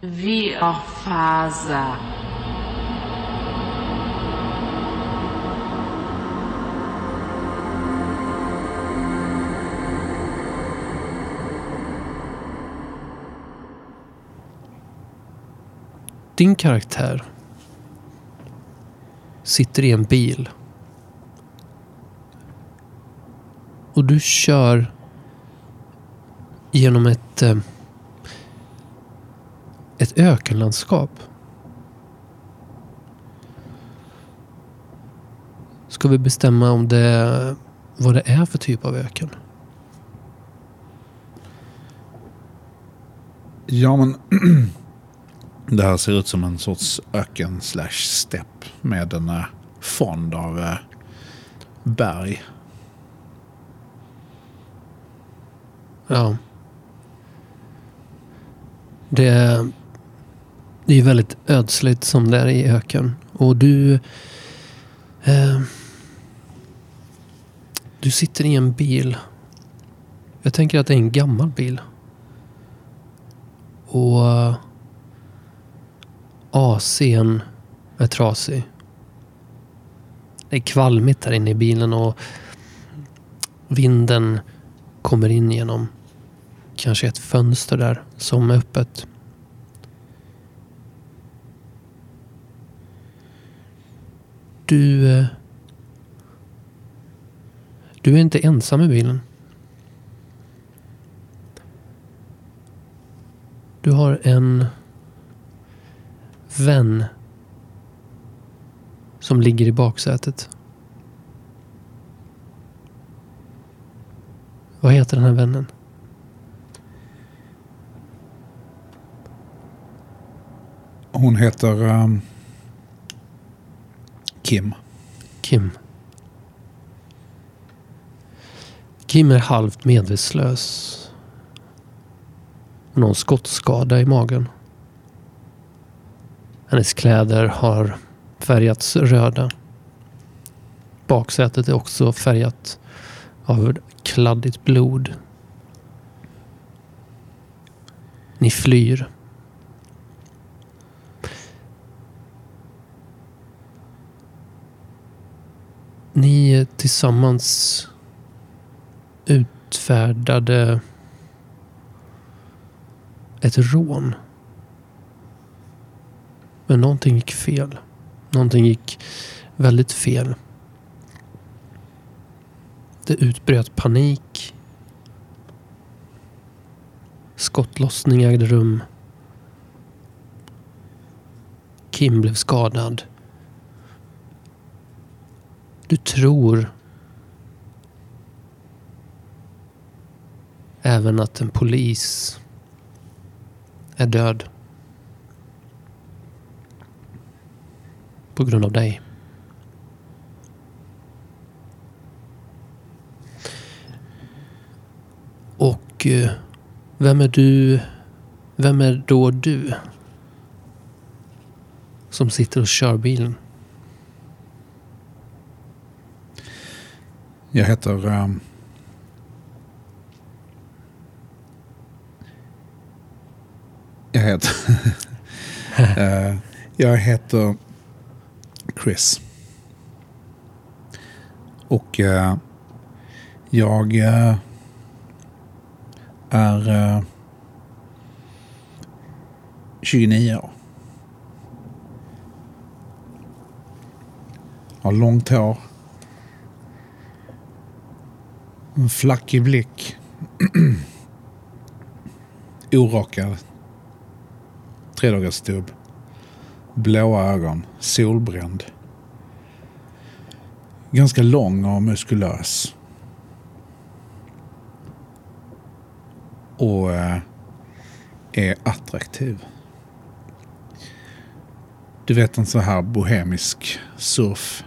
Viorfaza. Din karaktär sitter i en bil. Och du kör genom ett, eh, ett ökenlandskap. Ska vi bestämma om det, vad det är för typ av öken? Ja, men det här ser ut som en sorts öken slash stepp med en eh, fond av eh, berg. Ja. Det det är väldigt ödsligt som det är i öken. Och du... Eh, du sitter i en bil. Jag tänker att det är en gammal bil. Och eh, AC'n är trasig. Det är kvalmigt här inne i bilen och vinden kommer in genom kanske ett fönster där som är öppet. Du... Eh, du är inte ensam i bilen. Du har en vän som ligger i baksätet. Vad heter den här vännen? Hon heter Um Kim. Kim. Kim är halvt medvetslös. Hon har en skottskada i magen. Hennes kläder har färgats röda. Baksätet är också färgat av kladdigt blod. Ni flyr. Ni tillsammans utfärdade ett rån. Men någonting gick fel. Någonting gick väldigt fel. Det utbröt panik. Skottlossning ägde rum. Kim blev skadad. Du tror även att en polis är död. På grund av dig. Och eh, vem är du? Vem är då du? Som sitter och kör bilen. Jag heter... Um, jag heter... uh, jag heter Chris. Och uh, jag uh, är 29 år. Har långt hår. En flackig blick. Orakad. Tredagarsstubb. Blåa ögon. Solbränd. Ganska lång och muskulös. Och eh, är attraktiv. Du vet en så här bohemisk surfkille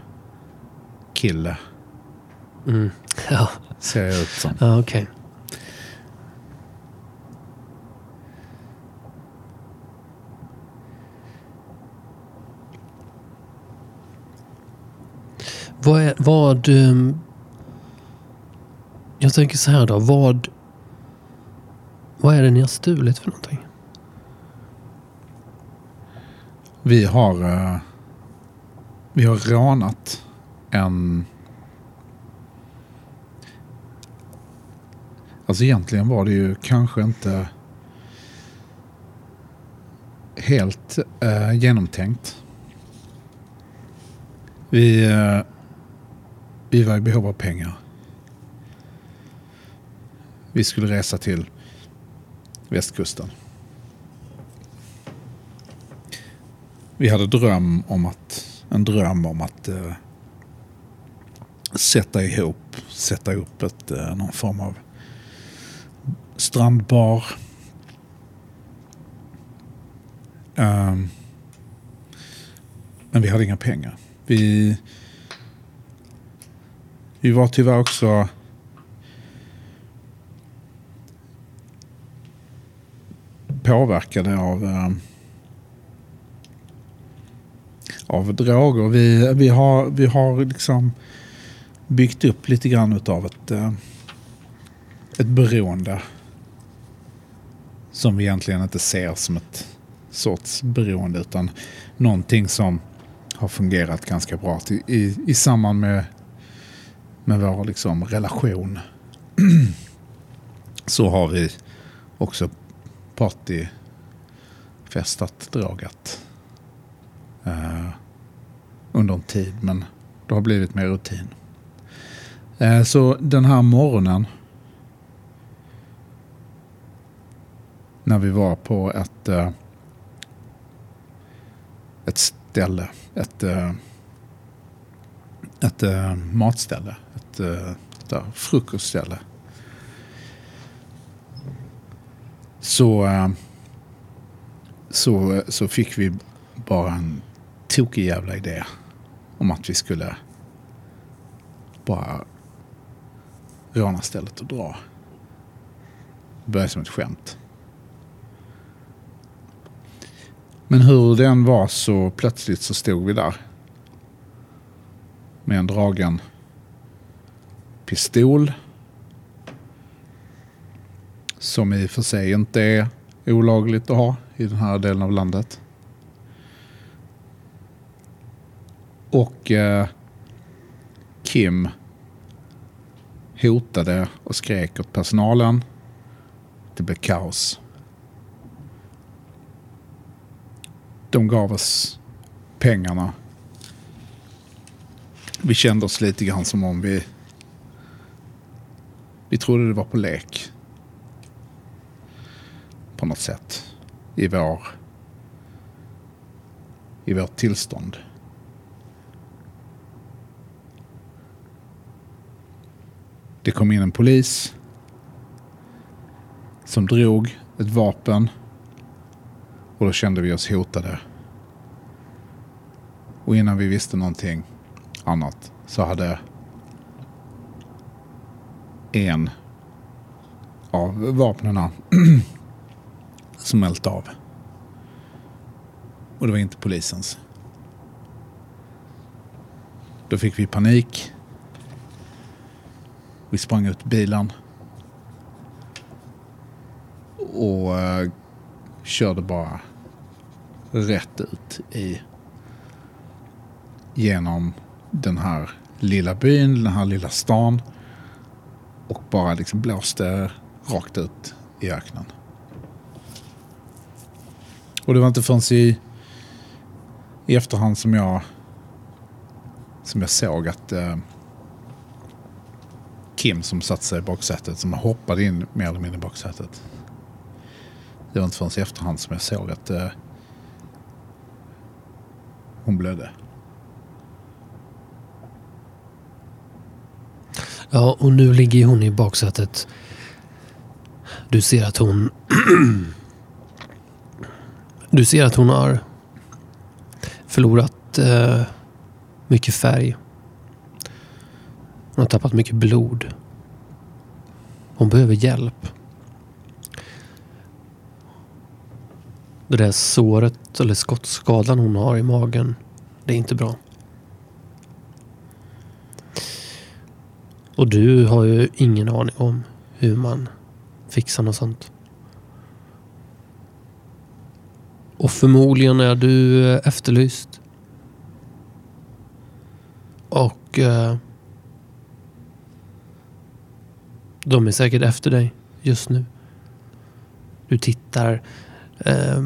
Mm. Ja, ser jag ut som. ja okej. Vad är, vad... ehm, Jag tänker så här då. Vad... Vad är det ni har stulit för någonting? Vi har, eh, vi har rånat en... Alltså egentligen var det ju kanske inte helt eh, genomtänkt. Vi, eh, vi var i behov av pengar. Vi skulle resa till västkusten. Vi hade dröm om att, en dröm om att eh, sätta ihop, sätta upp ett, eh, någon form av strandbar. Um, men vi hade inga pengar. Vi, vi var tyvärr också påverkade av, um, av droger. Vi, vi, har, vi har liksom byggt upp lite grann av ett, uh, ett beroende. Som vi egentligen inte ser som ett sorts beroende utan någonting som har fungerat ganska bra till, i, i samband med, med vår liksom relation. så har vi också partyfestat, dragat eh, under en tid men det har blivit mer rutin. Eh, så den här morgonen när vi var på ett eh, ett ställe. Ett, eh, ett eh, matställe. Ett, eh, ett frukostställe. Så, eh, så, eh, så fick vi bara en tokig jävla idé om att vi skulle bara råna stället och dra. Det började som ett skämt. Men hur det än var så plötsligt så stod vi där. Med en dragen pistol. Som i och för sig inte är olagligt att ha i den här delen av landet. Och eh, Kim hotade och skrek åt personalen. Det blev kaos. De gav oss pengarna. Vi kände oss lite grann som om vi... Vi trodde det var på lek. På något sätt. I vår... I vårt tillstånd. Det kom in en polis. Som drog ett vapen och då kände vi oss hotade. Och innan vi visste någonting annat så hade en av vapnen smält av. Och det var inte polisens. Då fick vi panik. Vi sprang ut bilen. Och uh, körde bara rätt ut i genom den här lilla byn, den här lilla stan och bara liksom blåste rakt ut i öknen. Och det var inte förrän i, i efterhand som jag som jag såg att eh, Kim som satt sig i baksätet, som hoppade in mer eller mindre i baksätet. Det var inte förrän i efterhand som jag såg att eh, hon blödde. Ja, och nu ligger hon i baksätet. Du ser att hon... du ser att hon har förlorat eh, mycket färg. Hon har tappat mycket blod. Hon behöver hjälp. Det där såret eller skottskadan hon har i magen, det är inte bra. Och du har ju ingen aning om hur man fixar något sånt. Och förmodligen är du eh, efterlyst. Och eh, de är säkert efter dig just nu. Du tittar eh,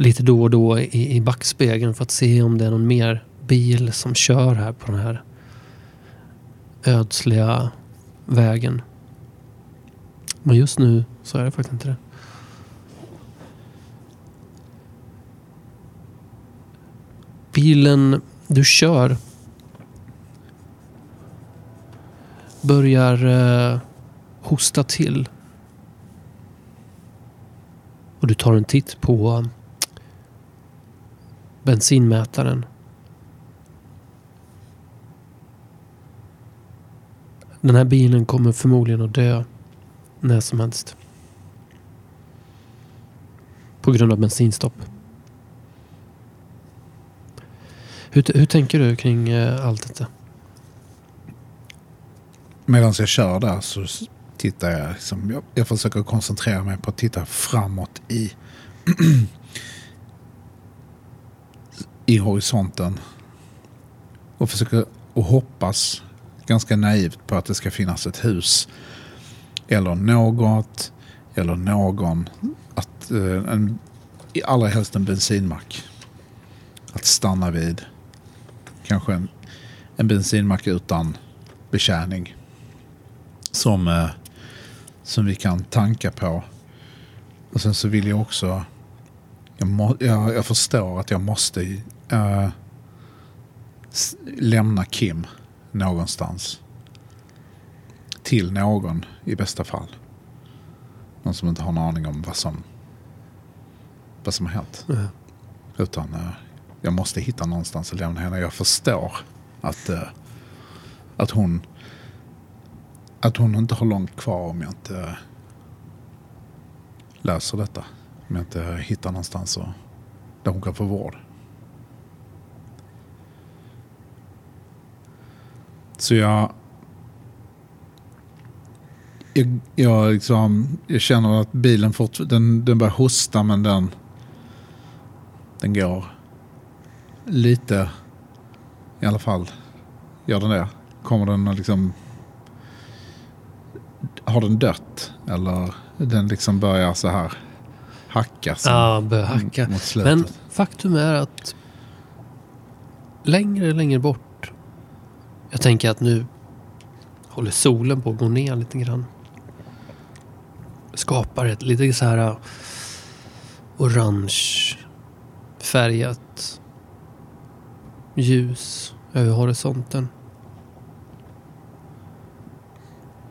lite då och då i, i backspegeln för att se om det är någon mer bil som kör här på den här ödsliga vägen. Men just nu så är det faktiskt inte det. Bilen du kör börjar eh, hosta till. Och du tar en titt på bensinmätaren. Den här bilen kommer förmodligen att dö när som helst. På grund av bensinstopp. Hur, hur tänker du kring eh, allt detta? Medan jag kör där så tittar jag, liksom, jag, jag försöker koncentrera mig på att titta framåt i, i horisonten. Och försöker och hoppas ganska naivt på att det ska finnas ett hus eller något eller någon. Att, eh, en, allra helst en bensinmack. Att stanna vid. Kanske en, en bensinmack utan betjäning. Som, eh, som vi kan tanka på. Och sen så vill jag också... Jag, må, jag, jag förstår att jag måste äh, lämna Kim någonstans. Till någon i bästa fall. Någon som inte har en aning om vad som, vad som har hänt. Mm. Utan äh, jag måste hitta någonstans att lämna henne. Jag förstår att, äh, att hon att hon inte har långt kvar om jag inte löser detta. Om jag inte hittar någonstans och, där hon kan få vård. Så jag... Jag, jag, liksom, jag känner att bilen fort, den, den börjar hosta men den, den går lite i alla fall. Gör den det? Kommer den liksom... Har den dött? Eller den liksom börjar så här hacka? Ja, börjar hacka. Men faktum är att längre, längre bort. Jag tänker att nu håller solen på att gå ner lite grann. Skapar ett lite så här äh, orange färgat ljus över horisonten.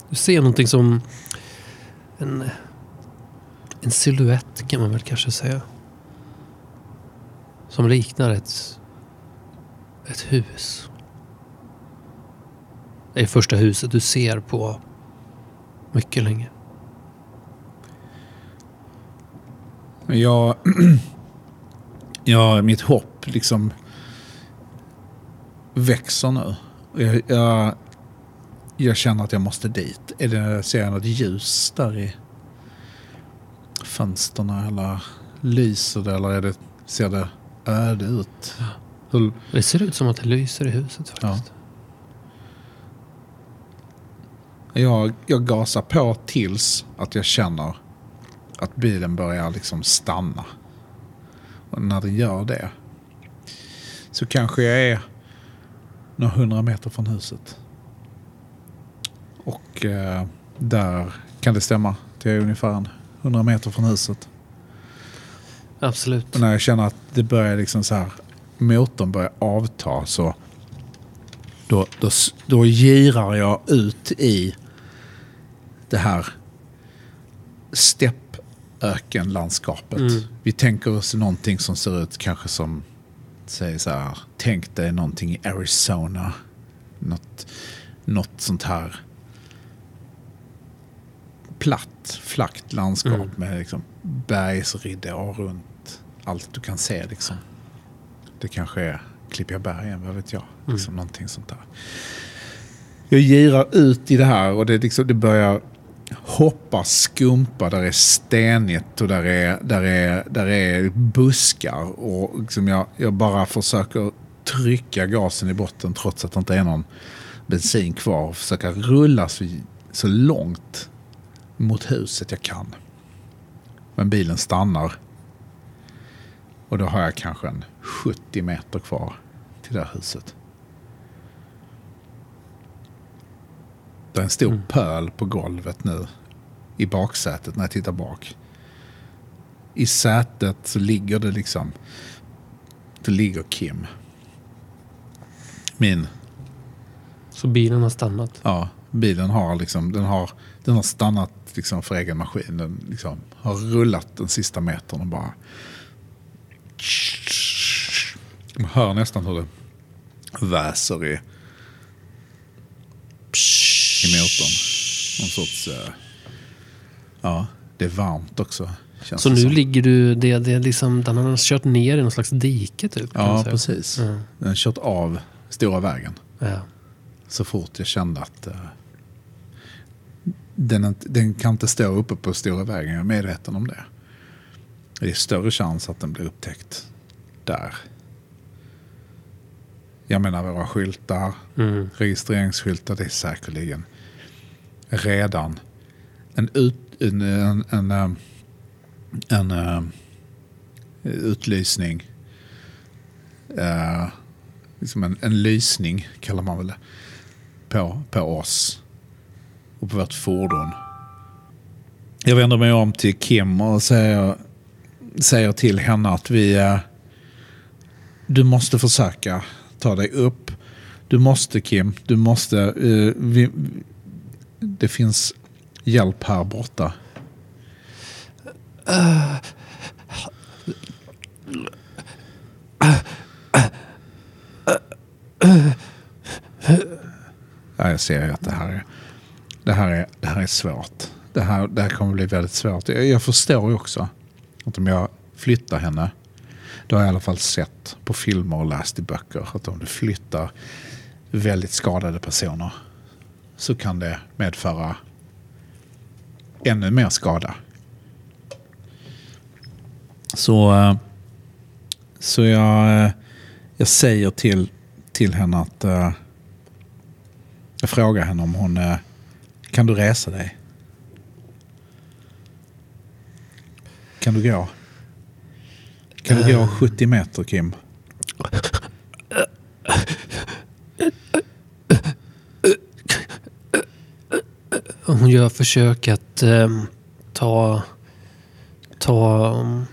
Du ser någonting som en, en silhuett kan man väl kanske säga. Som liknar ett, ett hus. Det är första huset du ser på mycket länge. Jag, jag, mitt hopp liksom växer nu. Jag, jag, jag känner att jag måste dit. Är det, ser jag något ljus där i fönstren eller lyser det eller är det, ser det öde ut? Hur, Det ser ut som att det lyser i huset faktiskt. Jag, jag gasar på tills att jag känner att bilen börjar liksom stanna. Och när den gör det så kanske jag är några hundra meter från huset. Och eh, där kan det stämma. Det är ungefär en hundra meter från huset. Absolut. Och när jag känner att det börjar liksom så här, motorn börjar avta så då, då, då girar jag ut i det här steppökenlandskapet. Mm. Vi tänker oss någonting som ser ut kanske som, säg så här, tänk dig någonting i Arizona. Något, något sånt här platt, flackt landskap Mm. med liksom bergsridåer runt allt du kan se. Liksom. Det kanske är Klippiga bergen, vad vet jag. Liksom Mm. Någonting sånt där. Jag girar ut i det här och det, liksom, det börjar hoppar skumpa, där är stenigt och där är, där är, där är buskar. Och liksom jag, jag bara försöker trycka gasen i botten trots att det inte är någon bensin kvar. Och försöka rulla så, så långt mot huset jag kan. Men bilen stannar. Och då har jag kanske en 70 meter kvar till det här huset. Det är en stor Mm. pöl på golvet nu. I baksätet när jag tittar bak. I sätet så ligger det liksom... Det ligger Kim. Min Så bilen har stannat. Ja, bilen har liksom, den har, den har stannat liksom för egen maskin. Den liksom har rullat den sista metern och bara... Man hör nästan hur det väser i, i motorn. Någon sorts... eh, Ja, det är varmt också. Så nu som. ligger du, det, det liksom, den har kört ner i någon slags dike typ? Ja, precis. Ja. Den har kört av stora vägen. Ja. så fort jag kände att eh, den, den kan inte stå uppe på stora vägen. Jag är medveten om det. Det är större chans att den blir upptäckt där. Jag menar våra skyltar, Mm. registreringsskyltar, det är säkerligen redan en, ut, en, en, en, eh, en, eh, utlysning. Eh, liksom en, en lysning kallar man väl det. På, på oss. Och på vårt fordon. Jag vänder mig om till Kim och säger, säger till henne att vi... eh, Du måste försöka ta dig upp. Du måste Kim, du måste... Uh, vi, det finns hjälp här borta. Ja, jag ser ju att det här är, det här är, det här är svårt. Det här, det här kommer bli väldigt svårt. Jag, jag förstår ju också att om jag flyttar henne, det har jag i alla fall sett på filmer och läst i böcker att om du flyttar väldigt skadade personer så kan det medföra ännu mer skada. Så, eh, så jag, eh, jag säger till, till henne att eh, jag frågar henne om hon kan du resa dig? Kan du gå? Kan du gå 70 meter Kim? Hon gör försök att ehm, ta, ta, um,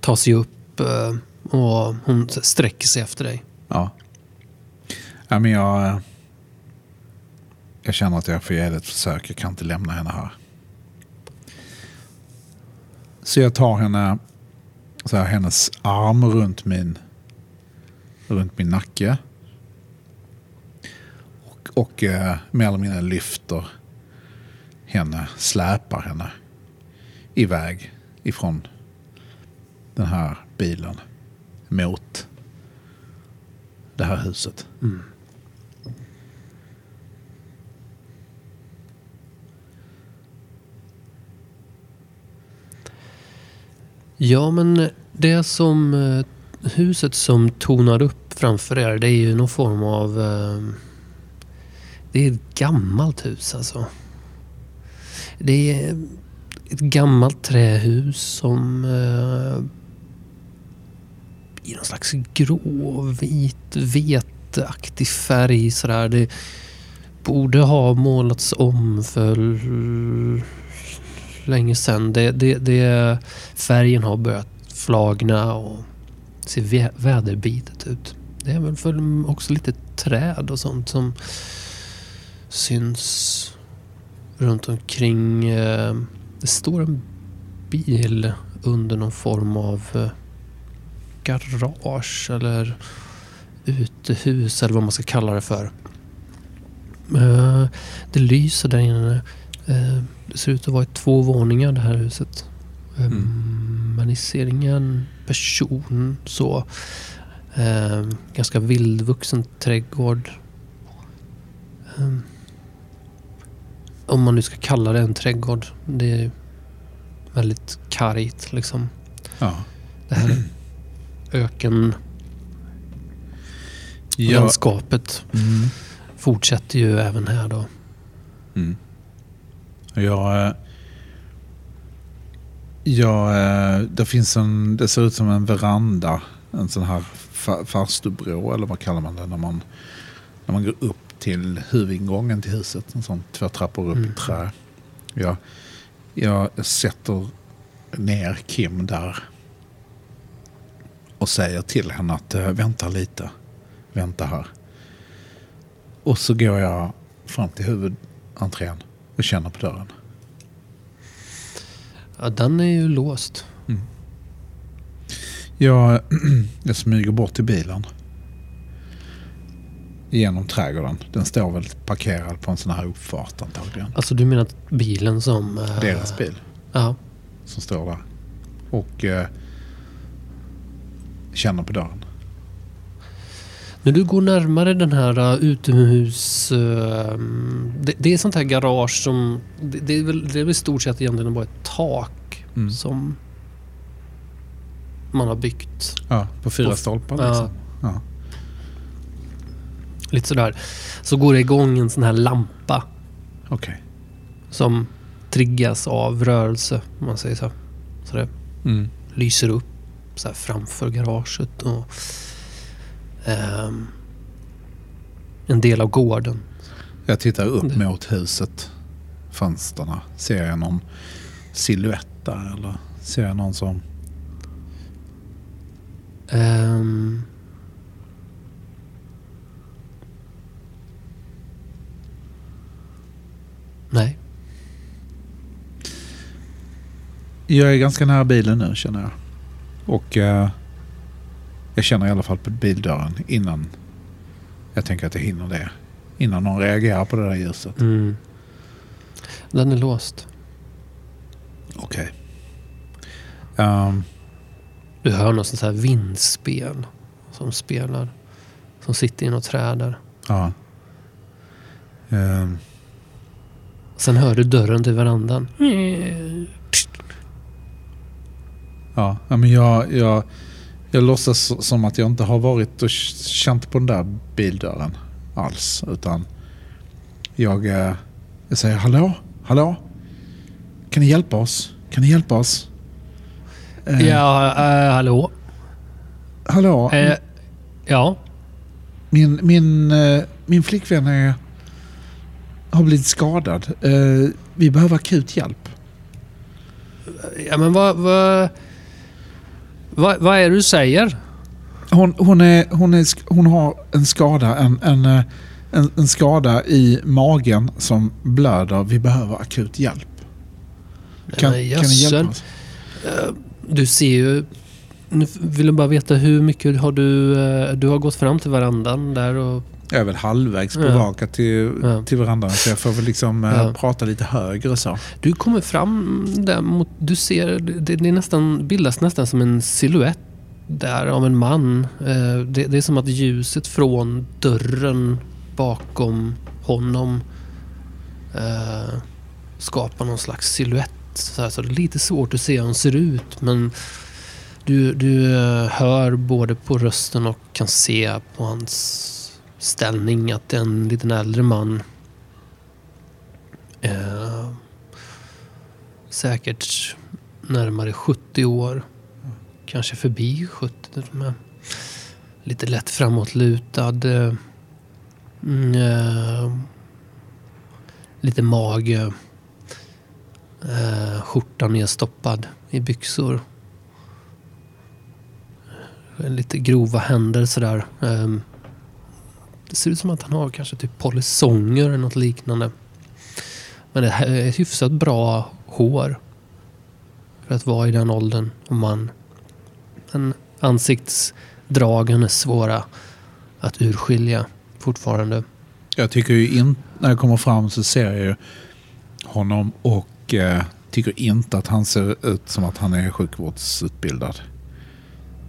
ta sig upp eh, och hon sträcker sig efter dig. Ja. ja men jag, eh, jag känner att jag får ge ett försök. Jag kan inte lämna henne här. Så jag tar henne, så här, hennes arm runt min, runt min nacke. Och, och eh, mer eller mindre lyfter henne, släpar henne iväg ifrån den här bilen mot det här huset. Mm. Ja, men det som eh, huset som tonar upp framför er, det är ju någon form av... Eh, det är ett gammalt hus alltså. Det är ett gammalt trähus som eh, i någon slags grå, vit, veteaktig färg sådär. Det borde ha målats om för länge sedan. Det, det, det, färgen har börjat flagna och ser vä- väderbitet ut. Det är väl för också lite träd och sånt som syns runt omkring. Eh, det står en bil under någon form av eh, garage eller utehus eller vad man ska kalla det för. Eh, det lyser där inne. Det ser ut att vara i två våningar det här huset. Eh, Mm. Men ni ser ingen person så. Eh, Ganska vildvuxen trädgård. Eh, om man nu ska kalla det en trädgård. Det är väldigt kargt liksom. Ja. Det här öken Ja. landskapet Mm. fortsätter ju även här då. Mm. Jag, eh, jag, eh, det finns en, det ser ut som en veranda. En sån här fa- farstubrå eller vad kallar man det när man, när man går upp till huvudingången till huset. En sån två trappor upp i Mm. trä. Jag, jag sätter ner Kim där. Och säger till henne att eh, vänta lite. Vänta här. Och så går jag fram till huvudentrén och känner på dörren. Ja, den är ju låst. Jag, jag smyger bort till bilen. Genom trädgården. Den står väl parkerad på en sån här uppfart antagligen. Alltså du menar bilen som... eh, Deras bil Ja. som står där. Och eh, känner på dörren. När du går närmare den här uh, utomhus... Uh, det, det är sånt här garage som... Det, det, är väl, det är väl i stort sett egentligen bara ett tak Mm. som man har byggt. Ja, på fyra Och- stolpar Ja. liksom. Ja. Lite sådär. Så går det igång en sån här lampa Okej. som triggas av rörelse, om man säger så. Så det Mm. lyser upp så framför garaget och ehm, en del av gården. Jag tittar upp mot huset. Fönstren. Ser jag någon silhuett där eller ser jag någon som... Ehm, nej. Jag är ganska nära bilen nu känner jag. Och eh, jag känner i alla fall på bildörren innan jag tänker att jag hinner det. Innan någon reagerar på det där ljuset. Mm. Den är låst. Okej. Ehm, Du hör något sånt här vindspel som spelar. Som sitter i något träd där. ja. Ehm, Sen hör du dörren till verandan. ja. ja, men jag, jag, jag låtsas som att jag inte har varit och känt på den där bildörren alls. Utan jag, eh, jag säger hallå, hallå? Kan ni hjälpa oss? Kan ni hjälpa oss? Eh, Ja, äh, hallå? Hallå? Eh, ja, Min, min, min flickvän är, har blivit skadad. Vi behöver akut hjälp. ja men vad... Vad, vad, vad är det du säger? Hon, hon, är, hon, är, hon har en skada, en, en, eh, en, en skada i magen som blöder. Vi behöver akut hjälp. Kan, Nej, kan ni hjälpa oss? Du ser ju... Nu vill jag bara veta hur mycket har du... eh, Du har gått fram till verandan där och... Jag är väl halvvägs på Ja. till, Ja. till verandan så jag får väl liksom eh, Ja. prata lite högre så. Du kommer fram där mot... Du ser... Det, det är nästan, bildas nästan som en siluett där av en man. Eh, Det, det är som att ljuset från dörren bakom honom eh, skapar någon slags siluett. Så, här, så det är lite svårt att se hur han ser ut men du, du hör både på rösten och kan se på hans ställning att det är en liten äldre man. Eh, säkert närmare 70 år. Kanske förbi 70. Men lite lätt framåtlutad. eh, eh, lite mage. Eh, skjortan nedstoppad i byxor. Eh, lite grova händer sådär. Eh, det ser ut som att han har kanske typ polisonger eller något liknande. Men det är ett hyfsat bra hår. För att vara i den åldern och man. Men ansiktsdragen är svåra att urskilja fortfarande. Jag tycker ju inte, när jag kommer fram så ser jag ju honom och eh, tycker inte att han ser ut som att han är sjukvårdsutbildad.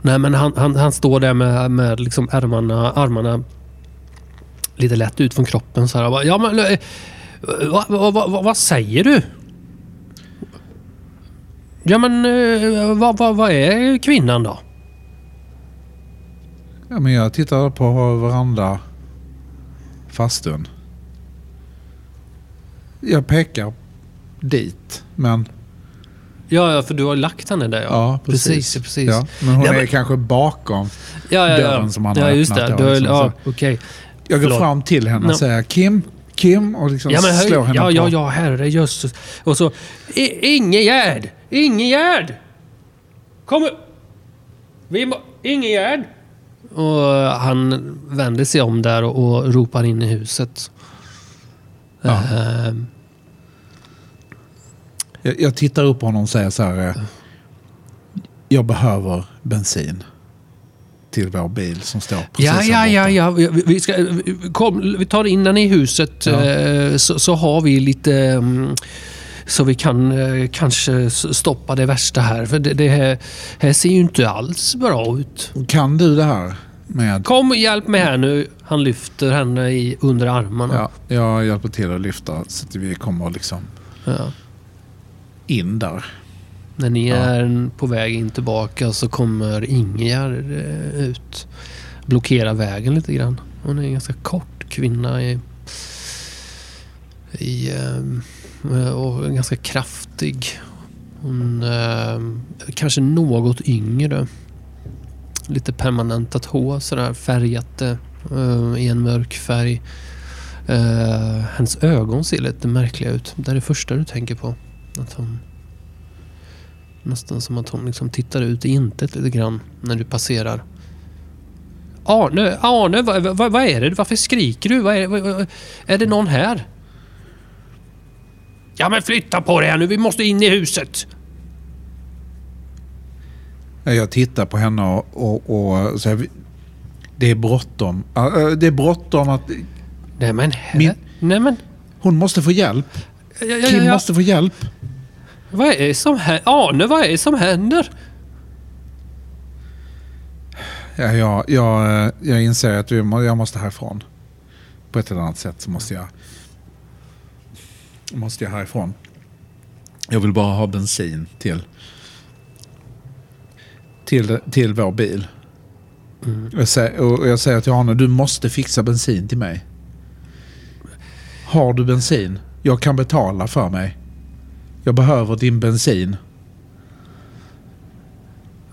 Nej men han, han, han står där med, med liksom ärmarna, armarna lite lätt ut från kroppen så här. Bara, Ja men eh, Va, va, va, va, vad säger du? Ja men eh, vad va, va är kvinnan då? Ja, men jag tittar på varandra fastun. Jag pekar dit, men... Ja, ja, för du har lagt henne där ja. Ja, precis. precis. precis. Ja, men hon Ja, är men- kanske bakom. ja, dörren som han har ja, just öppnat det. har, liksom, ja, okej. Jag går Förlåt. fram till henne och No. säger Kim, Kim och liksom Ja, men höj, slår henne ja, på. ja, ja, herre jösses. Och så... Ingegärd! Ingegärd! Kom! Vi må, Ingegärd! Och han vänder sig om där och, och ropar in i huset. Ja. Ehm, Jag, jag tittar upp på honom och säger så här. Jag behöver bensin. Till vår bil som står precis ja, ja, ja, ja. Vi, ska, kom, vi tar in den i huset Ja. eh, så, så har vi lite... mm, Så vi kan eh, kanske stoppa det värsta här. För det, det här, här ser ju inte alls bra ut. Kan du det här med... Kom och hjälp mig här nu. Han lyfter henne i, under armarna. Ja, jag hjälper till att lyfta så att vi kommer liksom Ja. in där. När ni Ja. är på väg in tillbaka så kommer Ingegärd eh, ut. Blockerar vägen lite grann. Hon är en ganska kort kvinna i, i eh, och ganska kraftig. Hon eh, kanske något yngre. Lite permanentat hår sådär färgat i en mörk färg. Hennes ögon ser lite märkliga ut. Det är det första du tänker på. Att hon Nästan som att hon liksom tittar ut i intet lite grann när du passerar. Arne, Arne vad, vad, vad är det? Varför skriker du? Vad är, vad, är det någon här? Ja men flytta på dig här nu, vi måste in i huset. Jag tittar på henne och, och, och säger det är bråttom. Äh, Det är bråttom att Nej men, Min- nej men. hon måste få hjälp. Ja, ja, Kim ja, måste få hjälp. Vad är det som händer? Arne, vad är det som händer? Ja, jag, jag, jag inser att jag måste härifrån. På ett eller annat sätt så måste jag, måste jag härifrån. Jag vill bara ha bensin till, till, till vår bil. Jag, säger, och jag säger till Arne, du måste fixa bensin till mig. Har du bensin? Jag kan betala för mig. Jag behöver din bensin.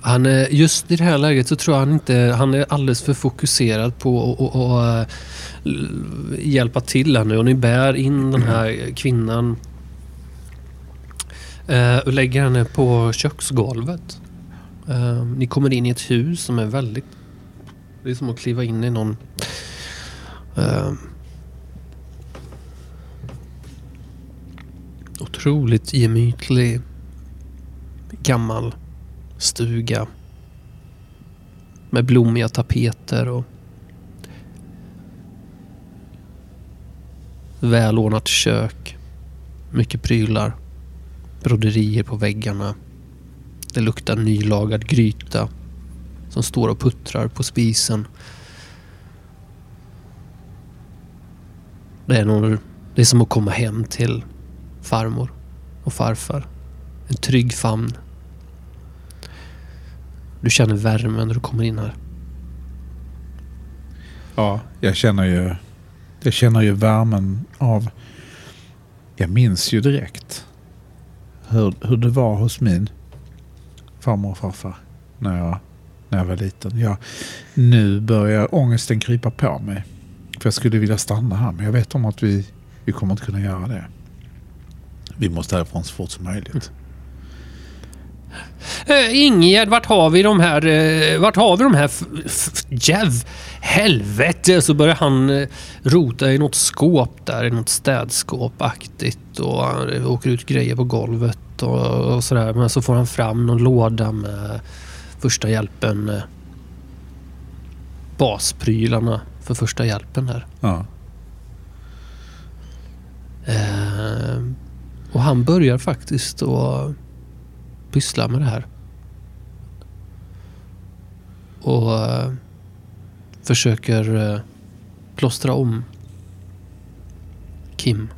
Han är, just i det här läget så tror jag han inte... Han är alldeles för fokuserad på att och, eh, och, hjälpa till här nu. Och ni bär in den här kvinnan eh, och lägger henne på köksgolvet. Ni kommer in i ett hus som är väldigt... Det är som att kliva in i någon... otroligt gemytlig gammal stuga. Med blommiga tapeter och välordnat kök. Mycket prylar. Broderier på väggarna. Det luktar nylagad gryta som står och puttrar på spisen. Det är, nog, det är som att komma hem till farmor och farfar. En trygg famn du känner värmen när du kommer in här. Ja, jag känner ju, jag känner ju värmen av... Jag minns ju direkt hur, hur det var hos min farmor och farfar när jag, när jag var liten. Jag, nu börjar ångesten krypa på mig. För jag skulle vilja stanna här, men jag vet om att vi, vi kommer inte kunna göra det. Vi måste härifrån så fort som möjligt. Äh, Ingegärd, vart har vi de här... Eh, vart har vi de här... Jäv... Helvete! Så börjar han eh, rota i något skåp där, i något städskåpaktigt och han åker ut grejer på golvet och, och sådär. Men så får han fram någon låda med första hjälpen. Eh, basprylarna för första hjälpen där. Ja. Eh, och han börjar faktiskt att pyssla med det här. Och eh, försöker eh, plåstra om Kim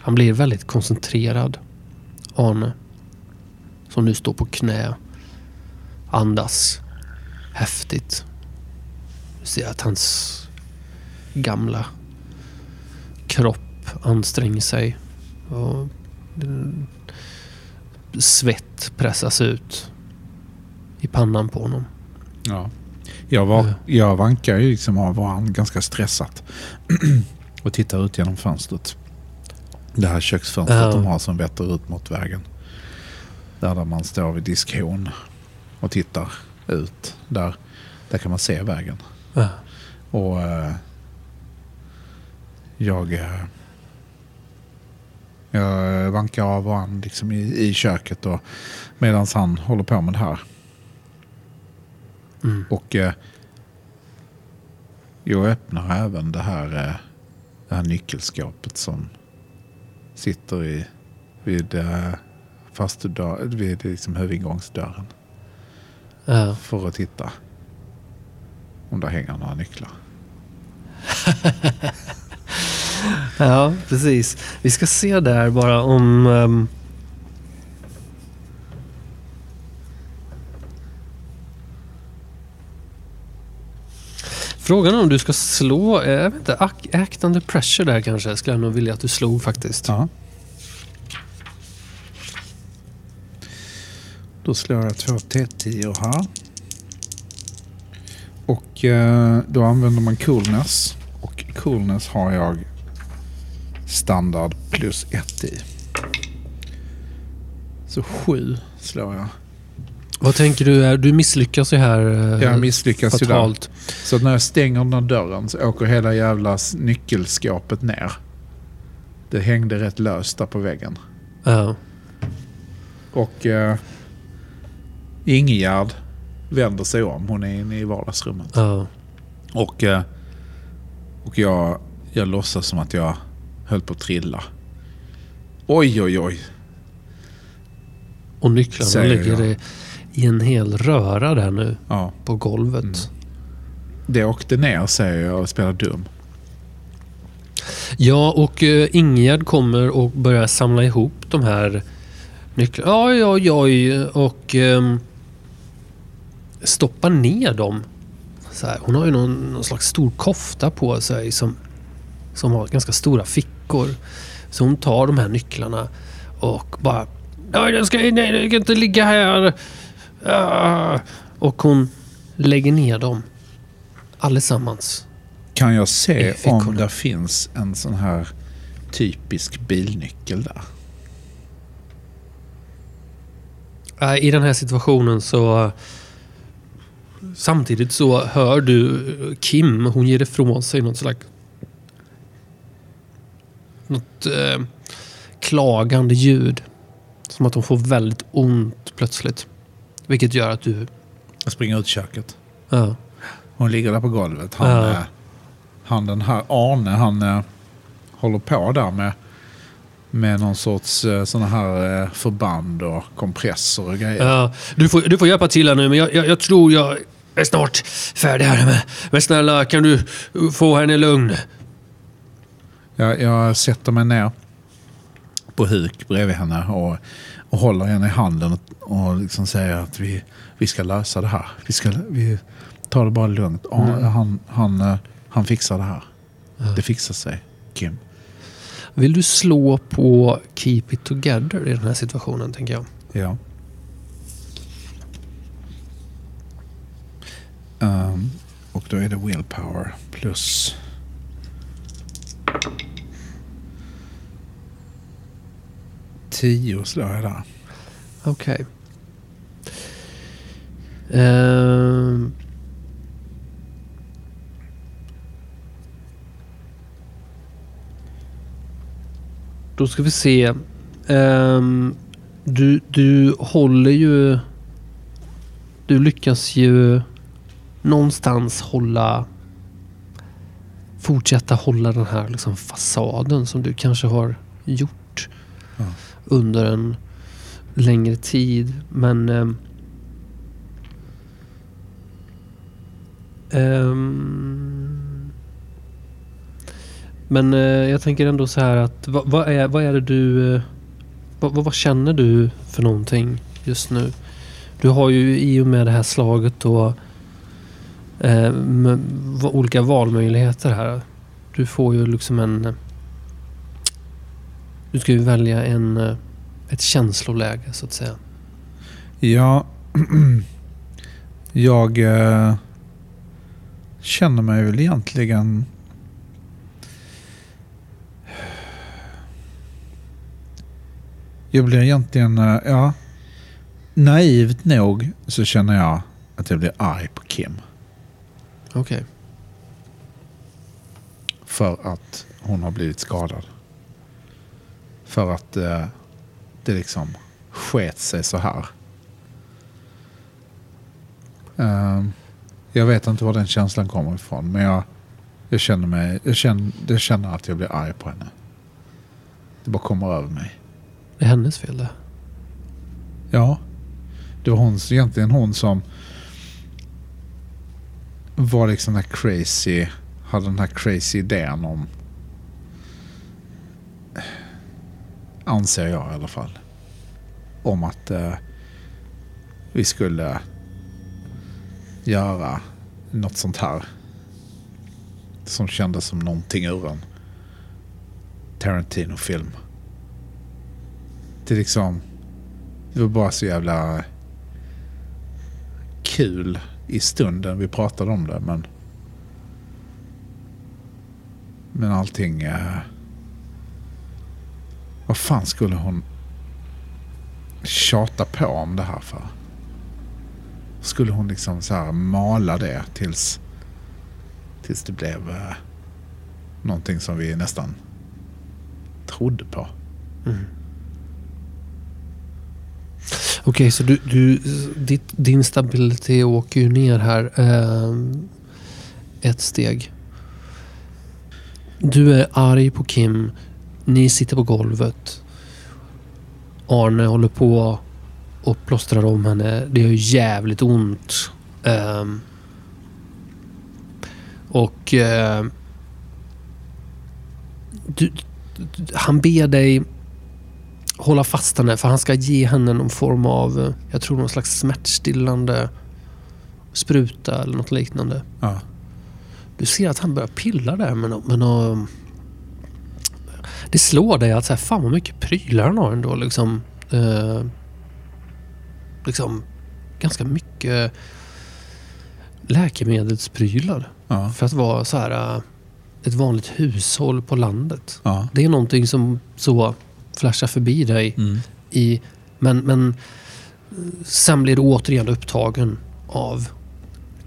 Han blir väldigt koncentrerad. Arne. Som nu står på knä. Andas häftigt. Du ser att hans gamla kropp anstränger sig. Och mm, svett pressas ut i pannan på honom. Ja. Jag, var, Ja. jag vankar ju liksom av varandra ganska stressat. och tittar ut genom fönstret. Det här köksfönstret Ja. de har som vetter ut mot vägen. Där, där man står vid diskhon och tittar ut. Där, där kan man se vägen. Ja. Och eh, jag, eh, jag vankar av varandra liksom i, i köket och medan han håller på med det här. Mm. Och eh, jag öppnar även det här, eh, det här nyckelskåpet som sitter i, vid, eh, fastudör, vid liksom huvudingångsdörren. Ja. För att titta om där hänger några nycklar. ja, precis. Vi ska se där bara om... Um... Frågan är om du ska slå, eh, jag vet inte, act act under pressure där kanske. Skulle jag nog vilja att du slog faktiskt. Ja. Då slår jag två T10 här. Och eh, då använder man coolness. Och coolness har jag standard plus ett i. Så sju slår jag. Vad tänker du? Du misslyckas ju här eh, Jag misslyckas ju där. Så när jag stänger den här dörren så åker hela jävla nyckelskåpet ner. Det hängde rätt löst där på väggen. Ja. Och eh, Ingegärd vänder sig om. Hon är inne i vardagsrummet. Ja. Och, eh, och jag, jag låtsas som att jag höll på att trilla. Oj, oj, oj. Och nycklarna Säger ligger jag. i, en hel röra där nu Ja, på golvet. Mm. det åkte ner säger jag och spelar dum. Ja, och uh, Ingegärd kommer och börjar samla ihop de här nycklarna. Oj, oj, oj. Och um, stoppar ner dem. Här, hon har ju någon, någon slags stor kofta på sig som, som har ganska stora fickor. Så hon tar de här nycklarna och bara... Nej, den ska, nej, den ska inte ligga här. Ah. Och hon lägger ner dem. Allesammans. Kan jag se om det finns en sån här typisk bilnyckel där? Nej, I den här situationen så... Samtidigt så hör du Kim, hon ger ifrån sig något slags... Något eh, klagande ljud. Som att hon får väldigt ont plötsligt. Vilket gör att du... Jag springer ut i köket. Ja, Hon ligger där på golvet. Han, Ja. han den här Arne, han eh, håller på där med, med någon sorts eh, såna här eh, förband och kompressor och grejer. ja, du, får, du får hjälpa till här nu, men jag, jag, jag tror jag är snart färdig här med. Men snälla, kan du få henne lugn? Jag, jag sätter mig ner på huk bredvid henne och, och håller henne i handen och, och liksom säger att vi, vi ska lösa det här. Vi, ska, vi tar det bara lugnt. Mm. han, han, eh, han fixar det här. Det fixar sig, Kim. Vill du slå på Keep It Together i den här situationen, tänker jag? Ja. Ehm, och då är det willpower plus... Tio slår jag där. Okej. Ehm. Då ska vi se. Um, du, du håller ju... Du lyckas ju någonstans hålla... Fortsätta hålla den här liksom fasaden som du kanske har gjort Ja. under en längre tid. Men... ehm, Men eh, jag tänker ändå så här att vad, vad, är, vad är det du... Eh, vad, vad, vad känner du för någonting just nu? Du har ju i och med det här slaget då eh, med olika valmöjligheter här. Du får ju liksom en... Eh, du ska ju välja en, eh, ett känsloläge så att säga. Ja, jag eh, känner mig väl egentligen... Jag blir egentligen, eh, ja, naivt nog så känner jag att jag blir arg på Kim. Okej. För att hon har blivit skadad. För att eh, det liksom sket sig så här. Eh, jag vet inte var den känslan kommer ifrån. Men jag, jag, känner mig, jag, känner, jag känner att jag blir arg på henne. Det bara kommer över mig. Det är hennes fel det. Ja. Det var hon, egentligen hon som var liksom den här crazy, hade den här crazy idén om anser jag i alla fall. Om att eh, vi skulle göra något sånt här. Som kändes som någonting ur en Tarantino-film. Det liksom, det var bara så jävla kul i stunden vi pratade om det. Men, men allting... Eh, vad fan skulle hon tjata på om det här för? Skulle hon liksom så här mala det tills, tills det blev eh, någonting som vi nästan trodde på? Mm. Okej, så du, du, ditt, din stabilitet åker ju ner här eh, ett steg. Du är arg på Kim. Ni sitter på golvet. Arne håller på och plåstrar om henne. Det gör jävligt ont. Eh, och eh, du, han ber dig hålla fast henne för han ska ge henne någon form av, eh, jag tror någon slags smärtstillande spruta eller något liknande. Ja. Du ser att han börjar pilla där med något, med Det slår dig att så här, fan vad mycket prylar han har ändå liksom. Eh, liksom ganska mycket läkemedelsprylar. Ja. För att vara så här eh, ett vanligt hushåll på landet. Ja. Det är någonting som så flashar förbi dig. Mm. I, men, men sen blir du återigen upptagen av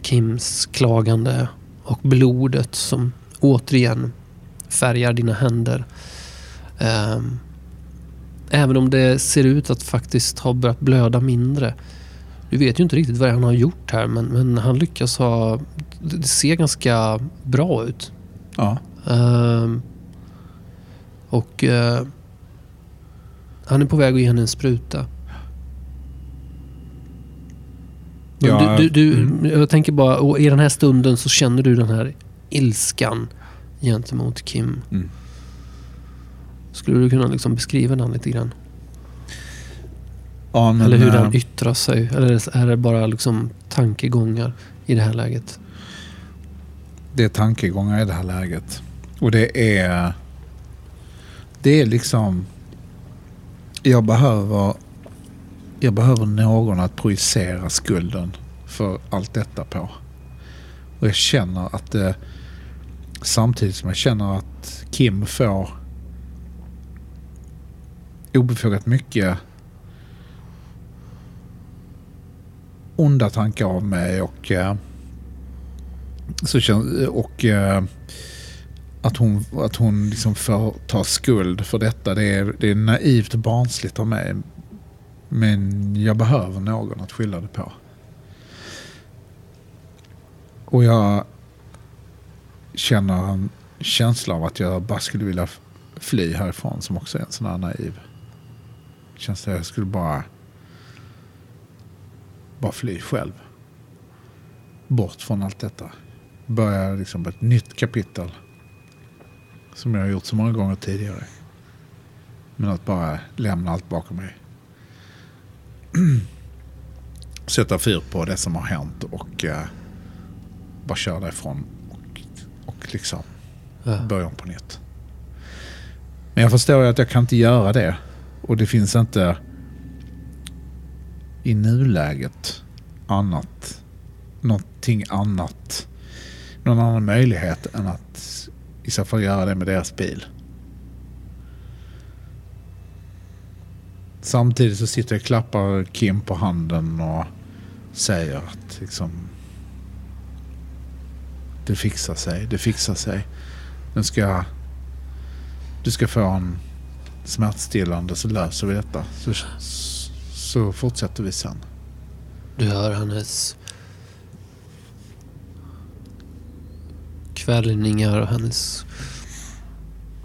Kims klagande och blodet som återigen färgar dina händer. Ehm, även om det ser ut att faktiskt ha börjat blöda mindre. Du vet ju inte riktigt vad han har gjort här men, men han lyckas ha... Det det ser ganska bra ut. Ja. Ehm, och eh, han är på väg att ge henne en spruta. Ja, du, du, du, mm. Jag tänker bara, och i den här stunden så känner du den här ilskan gentemot Kim. Mm. Skulle du kunna liksom beskriva den lite grann? ja men, Eller hur eh, den yttrar sig? Eller är det bara liksom tankegångar i det här läget? det är tankegångar i det här läget. Och det är... Det är liksom... Jag behöver... Jag behöver någon att projicera skulden för allt detta på. Och jag känner att det... Samtidigt som jag känner att Kim får obefogat mycket onda tankar av mig och eh, och, och att hon, att hon liksom får ta skuld för detta. Det är, det är naivt och barnsligt av mig. Men jag behöver någon att skylla det på. Och jag känner en känsla av att jag bara skulle vilja fly härifrån som också är en sån här naiv. känsla. jag skulle bara bara fly själv. Bort från allt detta Börja liksom ett nytt kapitel. Som jag har gjort så många gånger tidigare. Men att bara lämna allt bakom mig. Sätta fyr på det som har hänt och eh, bara köra därifrån. Och, och liksom Ja. börja om på nytt. Men jag förstår ju att jag kan inte göra det. Och det finns inte i nuläget annat, någonting annat, någon annan möjlighet än att i så fall göra det med deras bil. Samtidigt så sitter jag och klappar Kim på handen och säger att liksom det fixar sig, det fixar sig. Nu ska du ska få en smärtstillande så löser vi detta. Så, så fortsätter vi sen. Du hör hennes kvällningar och hennes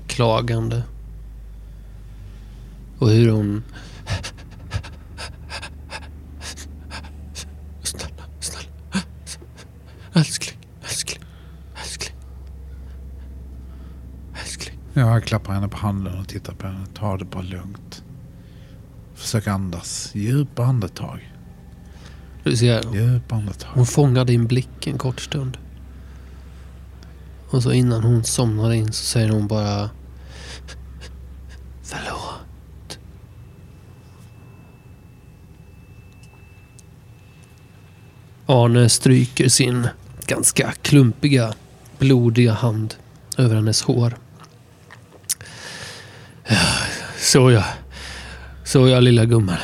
klagande. Och hur hon... Snälla, snälla. Älskling, älskling, älskling. Älskling. Jag klappar henne på handen och tittar på henne. Ta det bara lugnt. Försök andas. Djupa andetag. Du ser, Djupa andetag. hon fångar din blick en kort stund. Och så innan hon somnar in så säger hon bara... Förlåt. Arne stryker sin ganska klumpiga, blodiga hand över hennes hår. Så ja. Så ja, lilla gumman.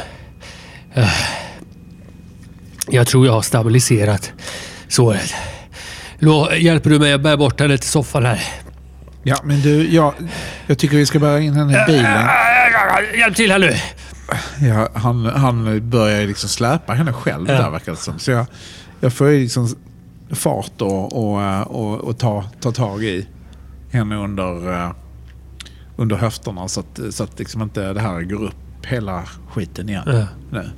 Jag tror jag har stabiliserat såret. Hjälper du mig att bära bort henne till soffan här? Ja, men du, jag, jag tycker vi ska bära in henne i bilen. Hjälp till här nu! Ja, han, han börjar liksom släpa henne själv Ja. där verkar det som. Så jag, jag får ju liksom fart och, och, eh, och, och ta, ta tag i henne under, eh, under höfterna så att, så att liksom inte det här går upp hela skiten igen. Ja. Nu.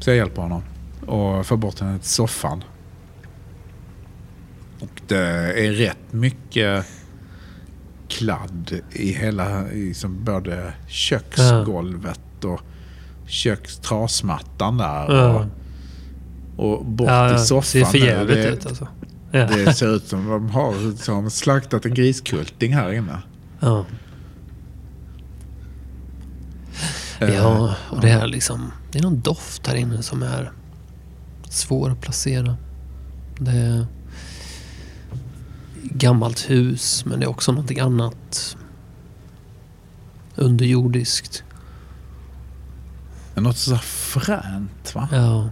Så jag hjälper honom och får bort henne till soffan. Det är rätt mycket kladd i hela, liksom både köksgolvet och kökstrasmattan där. Ja. Och, och bort Ja, i det soffan. ser för jävligt det, ut alltså. Ja. det ser ut som de har liksom slaktat en griskulting här inne. Ja. Eh, ja, och det är liksom... Det är någon doft här inne som är svår att placera. Det är gammalt hus, men det är också någonting annat. Underjordiskt. Något så här fränt va? Ja.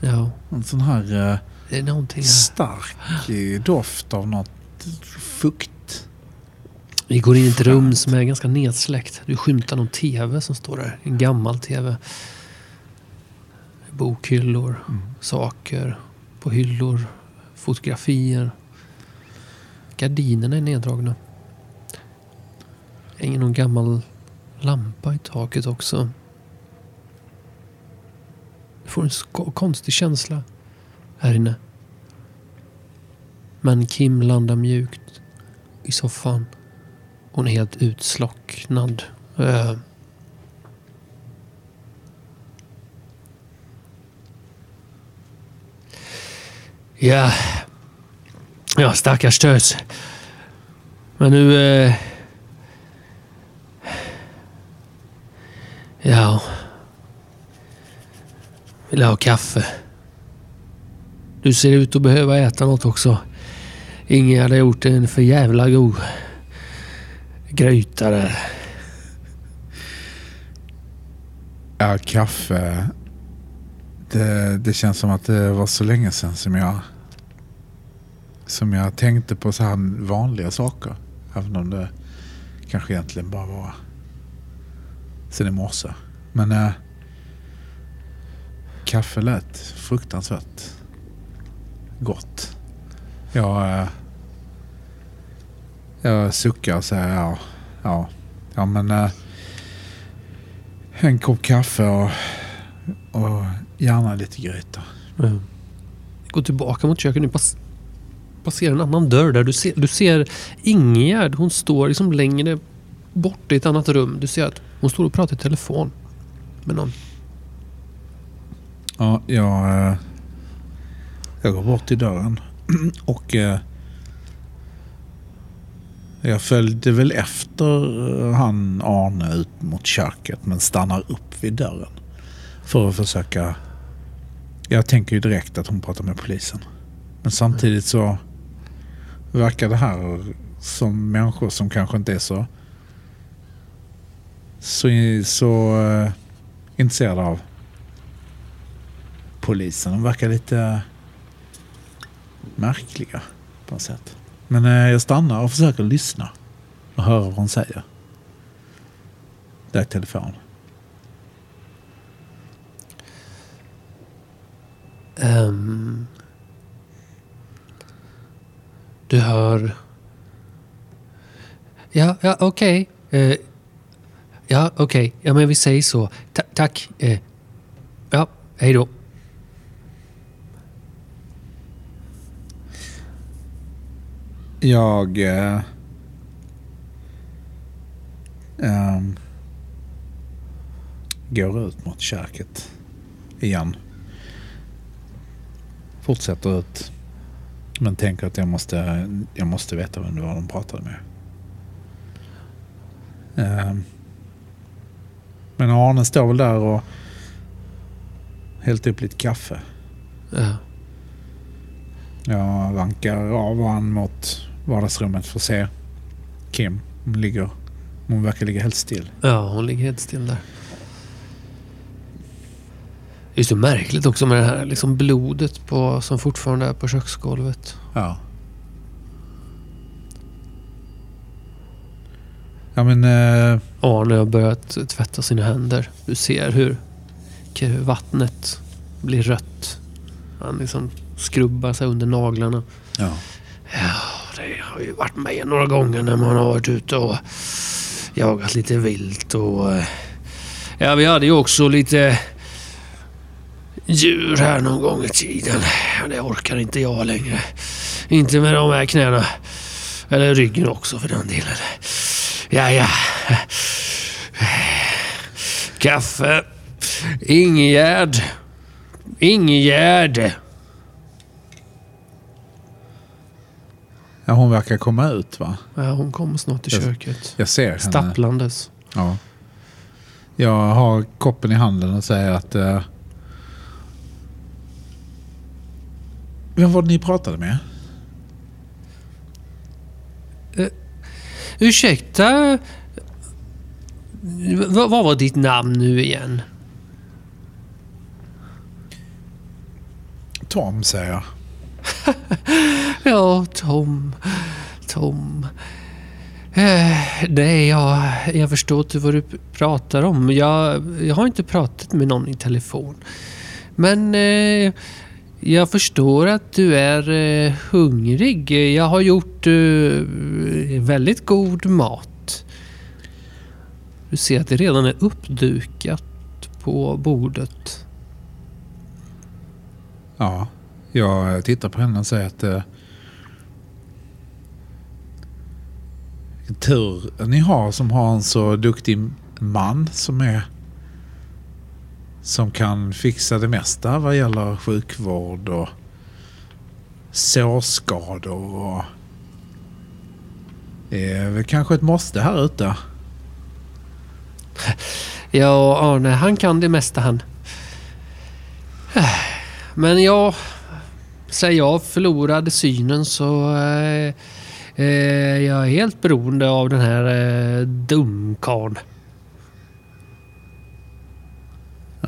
Ja. En sån här eh, Det är någonting här. stark eh, doft av något fukt. Vi går in i ett rum som är ganska nedsläckt. Du skymtar någon TV som står där. En gammal TV. Bokhyllor, saker på hyllor, fotografier. Gardinerna är neddragna. Hänger någon gammal lampa i taket också. Du får en konstig känsla här inne. Men Kim landar mjukt i soffan. Hon är helt utslocknad. Äh. Ja. Ja, stackars tös. Men nu... Eh... Ja. Vill ha kaffe. Du ser ut att behöva äta något också. Ingen hade gjort en för jävla god gryta där. Ja, kaffe. Det, det känns som att det var så länge sedan som jag som jag tänkte på så här vanliga saker. Även om det kanske egentligen bara var sen i morse. Men äh, kaffe lät fruktansvärt gott. Jag, äh, jag suckar och säger ja, ja, ja men äh, en kopp kaffe och, och gärna lite gryta. Mm. Gå tillbaka mot köket nu. Pass passerar en annan dörr där. Du ser, du ser Ingegärd. Hon står liksom längre bort i ett annat rum. Du ser att hon står och pratar i telefon med någon. Ja, jag, eh, jag går bort till dörren och eh, jag följde väl efter eh, han Arne ut mot köket men stannar upp vid dörren. För att försöka... Jag tänker ju direkt att hon pratar med polisen. Men samtidigt så verkar det här som människor som kanske inte är så så, så uh, intresserade av polisen. De verkar lite märkliga på något sätt. Men uh, jag stannar och försöker lyssna och höra vad hon säger. Där är telefon. Um, du hör... Ja, ja okej. Okay. Uh, ja, okej. Okay. Ja, men vi säger så. Ta tack. Uh, ja, hej då. Jag... Uh, um, går ut mot köket igen fortsätter ut. Men tänker att jag måste, jag måste veta vem det var de pratade med. Ehm. Men Arne står väl där och hällt upp lite kaffe. Ja. Jag vankar av han mot vardagsrummet för att se Kim. Hon, ligger, hon verkar ligga helt still. Ja, hon ligger helt still där. Det är så märkligt också med det här liksom blodet på, som fortfarande är på köksgolvet. Ja. Ja men... Eh... Arne har börjat tvätta sina händer. Du ser hur vattnet blir rött. Han liksom skrubbar sig under naglarna. Ja. Ja, det har ju varit med några gånger när man har varit ute och jagat lite vilt och... Eh, ja, vi hade ju också lite djur här någon gång i tiden. Det orkar inte jag längre. Inte med de här knäna. Eller ryggen också för den delen. Ja, ja. Kaffe. Ingegärd. Ingegärd. Ja, hon verkar komma ut va? Ja, hon kommer snart till köket. Jag ser henne. Stapplandes. Ja. Jag har koppen i handen och säger att Vem var det ni pratade med? Uh, ursäkta? V vad var ditt namn nu igen? Tom, säger jag. ja, Tom. Tom. Eh, nej, jag, jag förstår inte vad du pratar om. Jag, jag har inte pratat med någon i telefon. Men eh, jag förstår att du är eh, hungrig. Jag har gjort eh, väldigt god mat. Du ser att det redan är uppdukat på bordet. Ja, jag tittar på henne och säger att eh, tur ni har som har en så duktig man som är som kan fixa det mesta vad gäller sjukvård och sårskador. Och det är väl kanske ett måste här ute. Ja, Arne, han kan det mesta han. Men jag... Säger jag förlorade synen så... Eh, eh, jag är helt beroende av den här eh, dumkarn.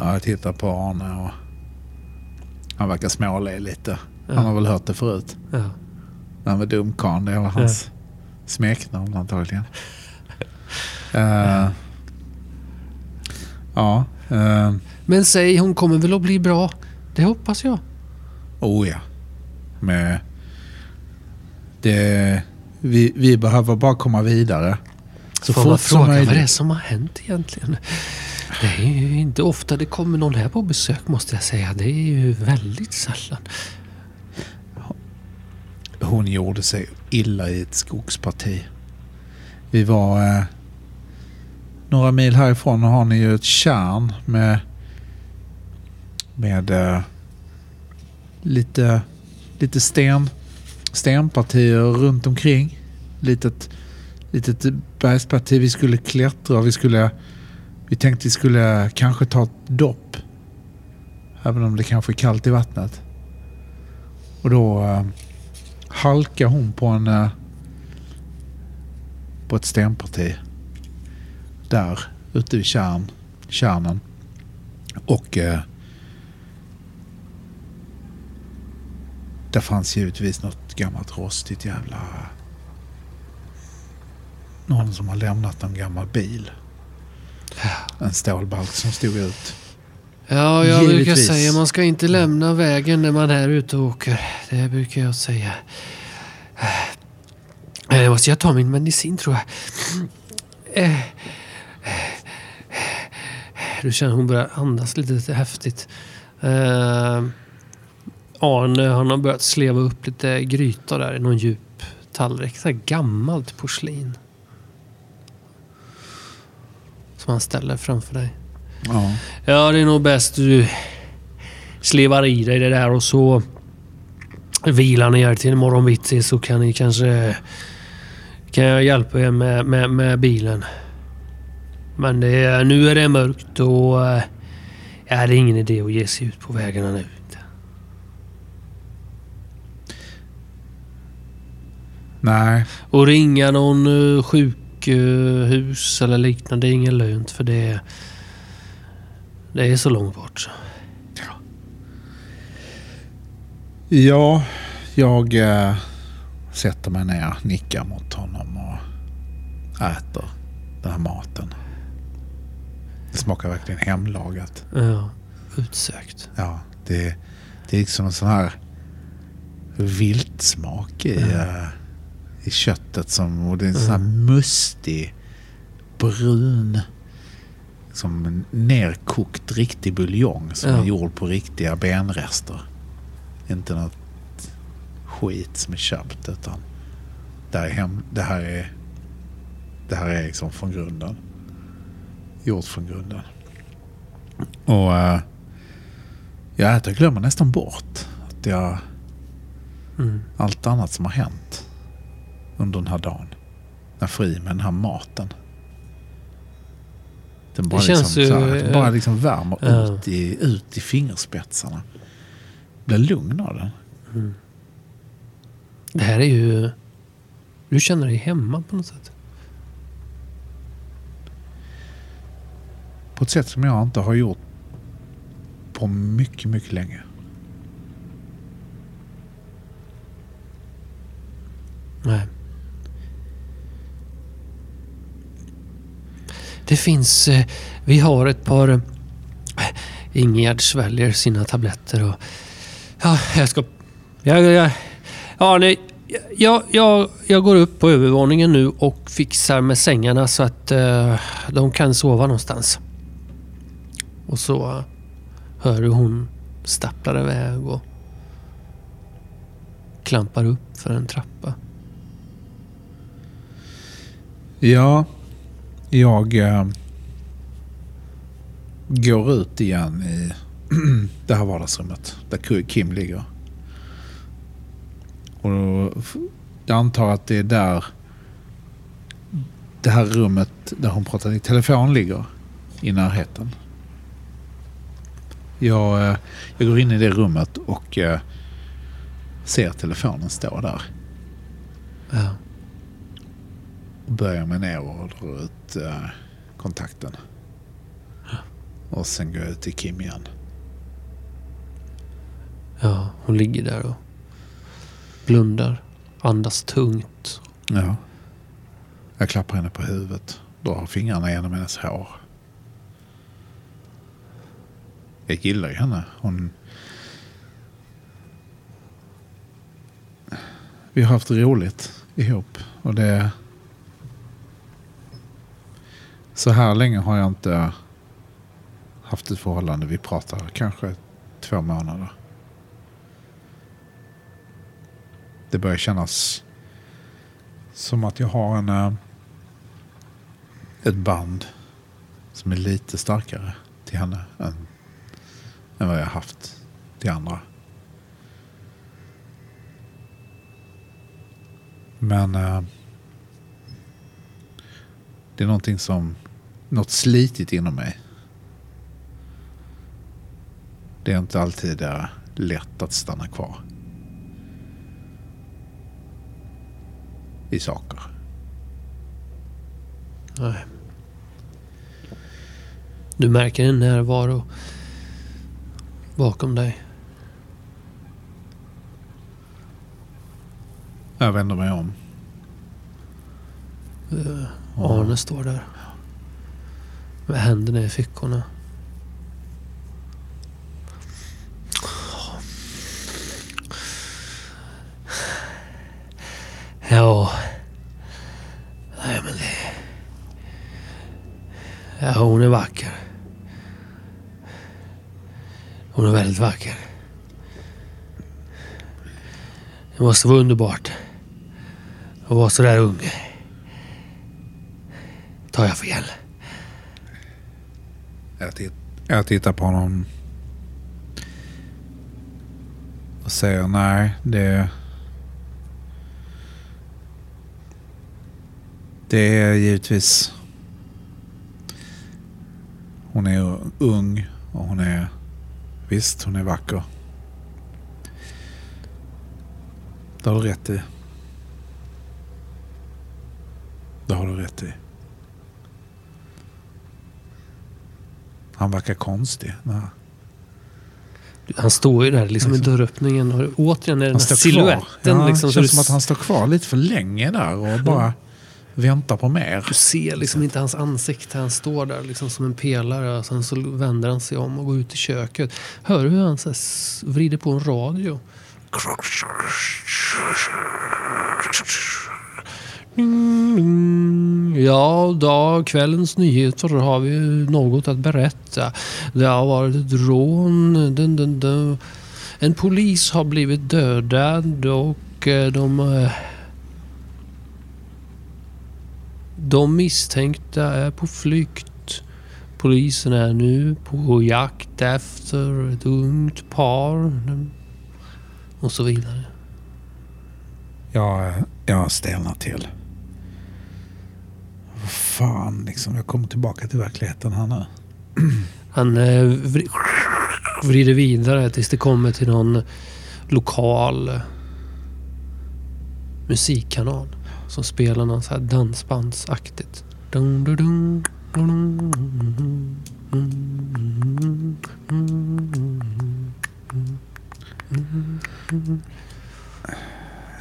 Ja, jag tittar på Arne och han verkar småle lite. Ja. Han har väl hört det förut. Ja. Han var dumkarn, det var hans ja. smeknamn antagligen. uh, ja. Uh, Men säg, hon kommer väl att bli bra? Det hoppas jag. Oh ja. Med det, vi, vi behöver bara komma vidare. Så Får man fråga vad det är som har hänt egentligen? Det är ju inte ofta det kommer någon här på besök måste jag säga. Det är ju väldigt sällan. hon gjorde sig illa i ett skogsparti. Vi var... Eh, några mil härifrån har ni ju ett kärn med... Med... Eh, lite... Lite sten... Stenpartier runt omkring. Litet... Litet bergsparti vi skulle klättra. Vi skulle... Vi tänkte vi skulle kanske ta ett dopp. Även om det kanske är kallt i vattnet. Och då eh, halkar hon på en... Eh, på ett stenparti. Där ute vid kärn, kärnan. Och eh, där fanns givetvis något gammalt rostigt jävla... Någon som har lämnat en gammal bil. En stålbalk som stod ut. Ja, jag brukar Givetvis. säga man ska inte lämna vägen när man är ute och åker. Det brukar jag säga. Eh, måste jag ta min medicin tror jag. Eh, eh, Du känner hon börjar andas lite, lite häftigt. Eh, Arne han har börjat sleva upp lite gryta där i någon djup tallrik. Så gammalt porslin. Som han ställer framför dig. Ja. Ja, det är nog bäst du slevar i dig det där och så vilar ni er till imorgon bitti så kan ni kanske... Kan jag hjälpa er med, med, med bilen. Men det, är- nu är det mörkt och... eh, Ja, det är ingen idé att ge sig ut på vägarna nu. Nej, Och ringa någon uh, sjukhus eller liknande, är ingen lönt för det... Det är så långt bort. så. Ja, jag äh, sätter mig ner, nickar mot honom och äter den här maten. Det smakar verkligen hemlagat. Ja, utsökt. Ja, det, det är liksom en sån här viltsmak i, äh, i köttet. Som, och det är en sån här mustig, brun, som en nerkokt riktig buljong som Ja. är gjord på riktiga benrester. Inte något skit som är köpt utan det här är, hem, det här är, det här är liksom från grunden. Gjort från grunden. Och äh, jag äter och glömmer nästan bort att jag, Mm. allt annat som har hänt under den här dagen. Mig den här maten. Den bara, Det känns liksom, ju, så här, bara eh, liksom värmer ja. ut, i, ut i fingerspetsarna. Blir lugn av den. Det här är ju... Du känner dig hemma på något sätt. På ett sätt som jag inte har gjort på mycket, mycket länge. Nej. Det finns... eh, Vi har ett par... eh, sväljer sina tabletter och... Ja, jag ska... Jag, jag, ja, nej, jag, jag, jag går upp på övervåningen nu och fixar med sängarna så att eh, de kan sova någonstans. Och så hör du hon stapplar iväg och klampar upp för en trappa. Ja, jag eh, går ut igen i det här vardagsrummet där Kim ligger. Och då, jag antar att det är där det här rummet där hon pratar i telefon ligger i närheten. Jag, eh, jag går in i det rummet och eh, ser telefonen stå där. Ja. Böjer mig ner och drar ut eh, kontakten. Och sen går jag ut till Kim igen. Ja, hon ligger där och blundar. Andas tungt. Ja. Jag klappar henne på huvudet. Drar fingrarna genom hennes hår. Jag gillar ju henne. Hon... Vi har haft roligt ihop. Och det... Så här länge har jag inte haft ett förhållande. Vi pratar kanske två månader. det börjar kännas som att jag har en, eh, ett band som är lite starkare till henne än, än vad jag haft till andra. Men eh, det är någonting som, något slitigt inom mig. Det är inte alltid eh, lätt att stanna kvar. I saker. Nej. Du märker en närvaro bakom dig. Jag vänder mig om. Eh, Arne står där. Med händerna i fickorna. Ja. Nej men det... Ja, hon är vacker. Hon är väldigt vacker. Det måste vara underbart. Att vara sådär ung. Tar jag fel? Jag, titt, jag tittar på honom. Och säger nej, det... Det är givetvis... Hon är ung och hon är... Visst, hon är vacker. Det har du rätt i. Det har du rätt i. Han verkar konstig. Nej. Han står ju där liksom i dörröppningen och återigen är den Han här siluetten. Ja, liksom, det känns som att han står kvar lite för länge där och bara väntar på mer. du ser liksom inte hans ansikte. Han står där liksom som en pelare. Och sen så vänder han sig om och går ut i köket. Hör du hur han så vrider på en radio? Ja, dag, kvällens nyheter har vi något att berätta. Det har varit ett rån. Dun, dun, dun. En polis har blivit dödad och eh, de... De misstänkta är på flykt. Polisen är nu på jakt efter ett ungt par. Och så vidare. Jag, jag stelnar till. Fan liksom. Jag kommer tillbaka till verkligheten här nu. Han eh, vri- vrider vidare tills det kommer till någon lokal eh, musikkanal som spelar något så här dansbandsaktigt. Dun, dun, dun, dun.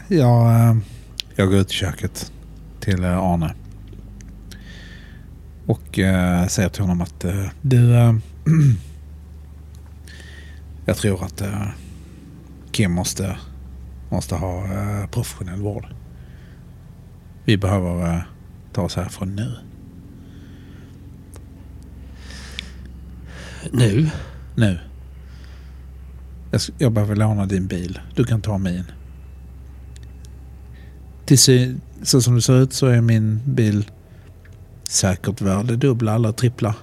Jag, eh, går ut i köket till eh, Arne. Och eh, säger till honom att eh, du... Eh, jag tror att eh, Kim måste, måste ha eh, professionell vård. Vi behöver eh, ta oss härifrån nu. Nu? Nu. Jag, jag behöver låna din bil. Du kan ta min. Till så som det ser ut så är min bil säkert värde dubbla eller trippla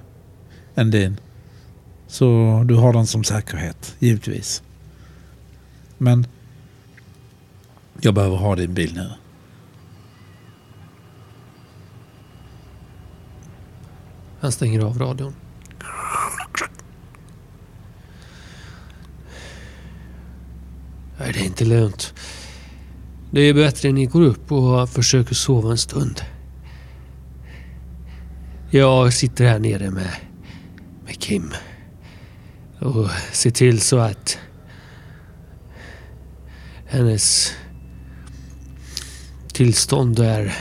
än din. Så du har den som säkerhet, givetvis. Men jag behöver ha din bil nu. Han stänger av radion. Nej, det är inte lönt. Det är bättre ni går upp och försöker sova en stund. Jag sitter här nere med, med Kim. Och ser till så att hennes tillstånd är,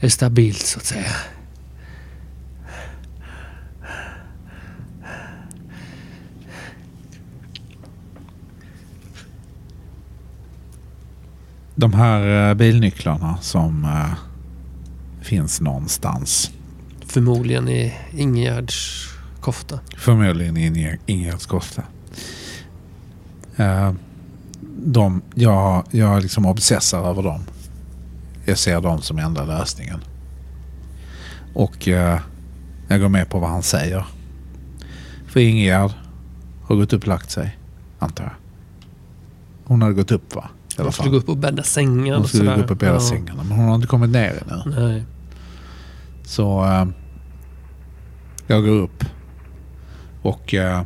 är stabilt så att säga. De här eh, bilnycklarna som eh, finns någonstans. Förmodligen i Ingegärds kofta. Förmodligen i Inge- Ingegärds kofta. Eh, de, jag, jag liksom obsessar över dem. Jag ser dem som enda lösningen. Och eh, jag går med på vad han säger. För Ingegärd har gått upp och lagt sig, antar jag. Hon hade gått upp va? Hon skulle gå upp och bädda sängar Hon skulle gå upp och bädda Ja. sängarna. Men hon har inte kommit ner ännu. Nej. Så eh, jag går upp och eh,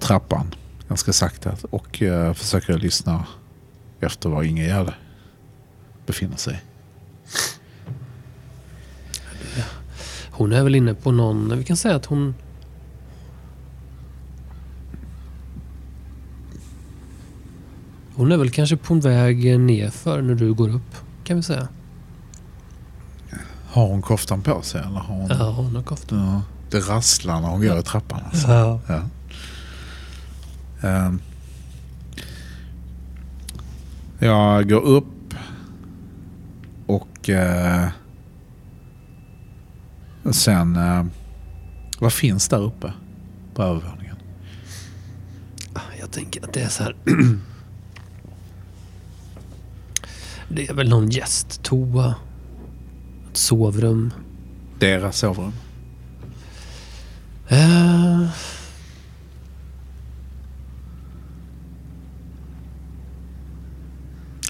trappan ganska sakta och eh, försöker lyssna efter var Ingegärd befinner sig. Hon är väl inne på någon... Vi kan säga att hon... Hon är väl kanske på en väg nerför när du går upp. Kan vi säga. Har hon koftan på sig eller har hon... Ja, hon har kofta. Ja, det rasslar när hon går i trappan. Alltså. Ja. Ja. Ehm. jag går upp och eh, sen... Eh, vad finns där uppe på övervåningen? Jag tänker att det är så här... det är väl någon gästtoa. Ett sovrum. Deras sovrum. Eh.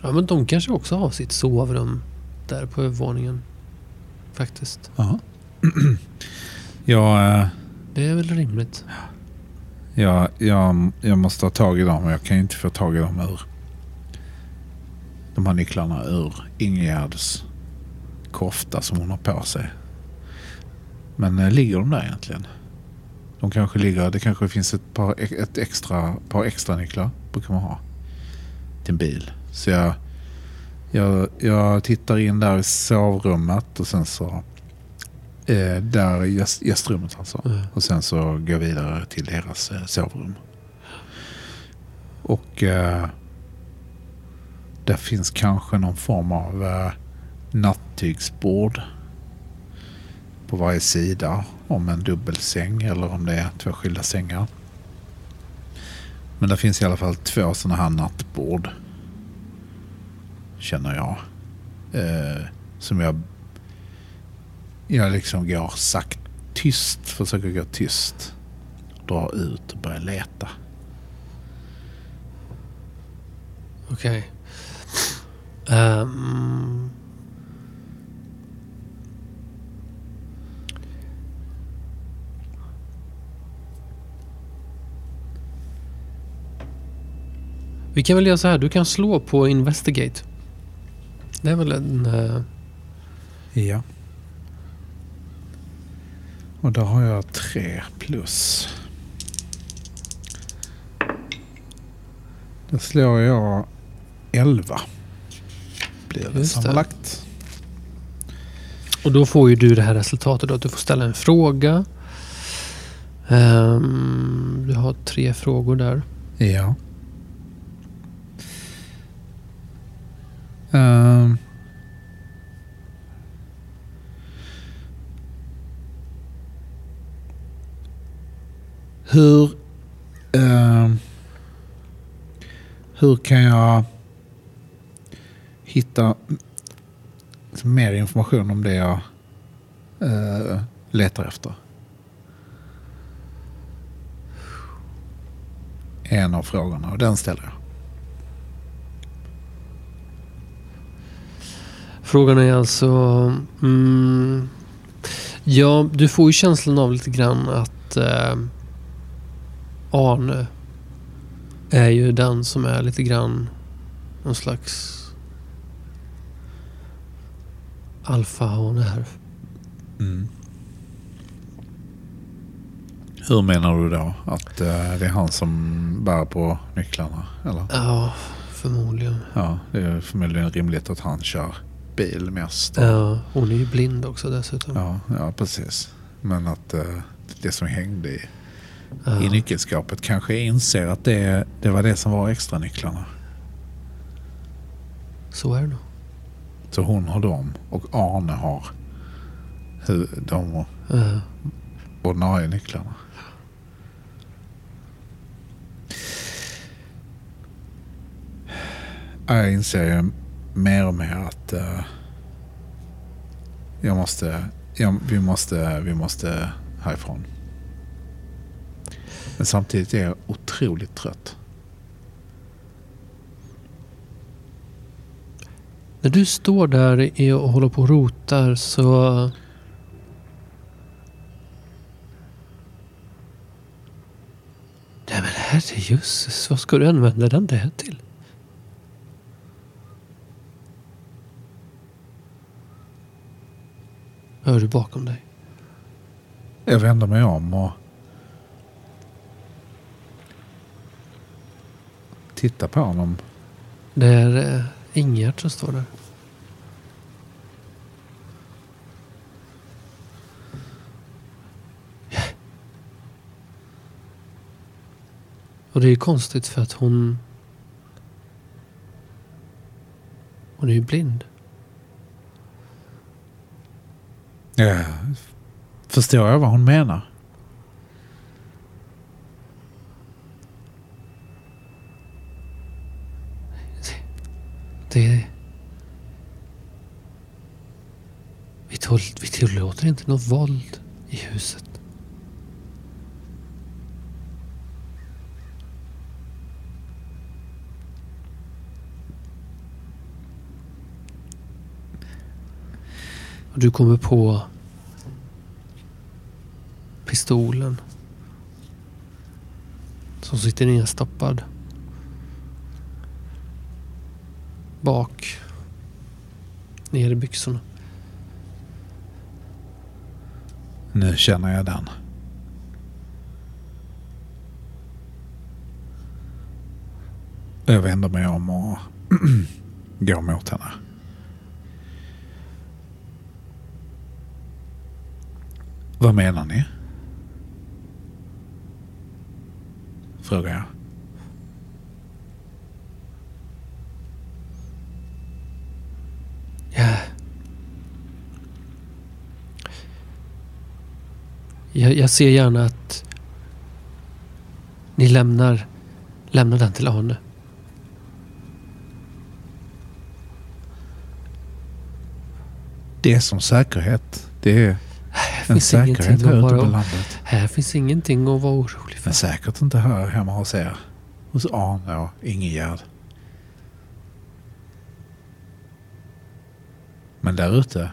Ja, men de kanske också har sitt sovrum där på övervåningen. Faktiskt. Ja. jag, eh, Det är väl rimligt. jag, jag, jag måste ta tag i dem och jag kan inte få tag i dem ur de här nycklarna ur Ingegärds kofta som hon har på sig. Men eh, ligger de där egentligen? De kanske ligger, det kanske finns ett par, ett extra, par extra nycklar brukar man ha till en bil. Så jag, jag, jag tittar in där i sovrummet och sen så eh, där i gäst, gästrummet alltså. Mm. Och sen så går jag vidare till deras eh, sovrum. Och eh, där finns kanske någon form av eh, nattygsbord på varje sida. Om en dubbelsäng eller om det är två skilda sängar. Men det finns i alla fall två sådana här nattbord. Känner jag. Eh, som jag... Jag liksom går sagt tyst. Försöker gå tyst. Dra ut och börja leta. Okej. Ehm. Vi kan väl göra så här. Du kan slå på Investigate. Det är väl en... eh, Ja. Och där har jag tre plus. Då slår jag 11. Blir det Just det. sammanlagt. Och då får ju du det här resultatet då, att du får ställa en fråga. Ehm, du har tre frågor där. Ja. Ehm. hur... ehm, hur kan jag hitta mer information om det jag uh, letar efter? En av frågorna och den ställer jag. Frågan är alltså... Mm, ja, du får ju känslan av lite grann att eh, Arne är ju den som är lite grann någon slags alfahane här. Hur menar du då? Att eh, det är han som bär på nycklarna? Eller? Ja, förmodligen. Ja, det är förmodligen rimligt att han kör bil mest. Ja, hon är ju blind också dessutom. ja, ja precis. Men att eh, det som hängde i, Ja. i nyckelskåpet kanske inser att det, det var det som var extra nycklarna. Så är det nog. Så hon har dem och Arne har de Ja. ordinarie nycklarna. Jag inser ju mer och mer att uh, jag måste, jag, vi, måste, vi måste härifrån. Men samtidigt är jag otroligt trött. När du står där och håller på och rotar så... Nej men herrejösses, vad ska du använda den där till? Hör du bakom dig? Jag vänder mig om och tittar på honom. Det är eh, Ingegerd som står där. Och det är ju konstigt för att hon... Hon är ju blind. Ja, förstår jag vad hon menar? Det... Vi, tål, vi tillåter inte något våld i huset. Och du kommer på pistolen som sitter nedstoppad bak ner i byxorna. Nu känner jag den. Jag vänder mig om och går mot henne. Vad menar ni? Frågar jag. Ja. Jag, jag ser gärna att ni lämnar, lämnar den till Arne. Det är som säkerhet. Det är en finns ingenting att ute på vara, landet. här finns ingenting att vara orolig för. Men säkert inte här hemma hos er. Hos Arne och Ingegärd. Men där ute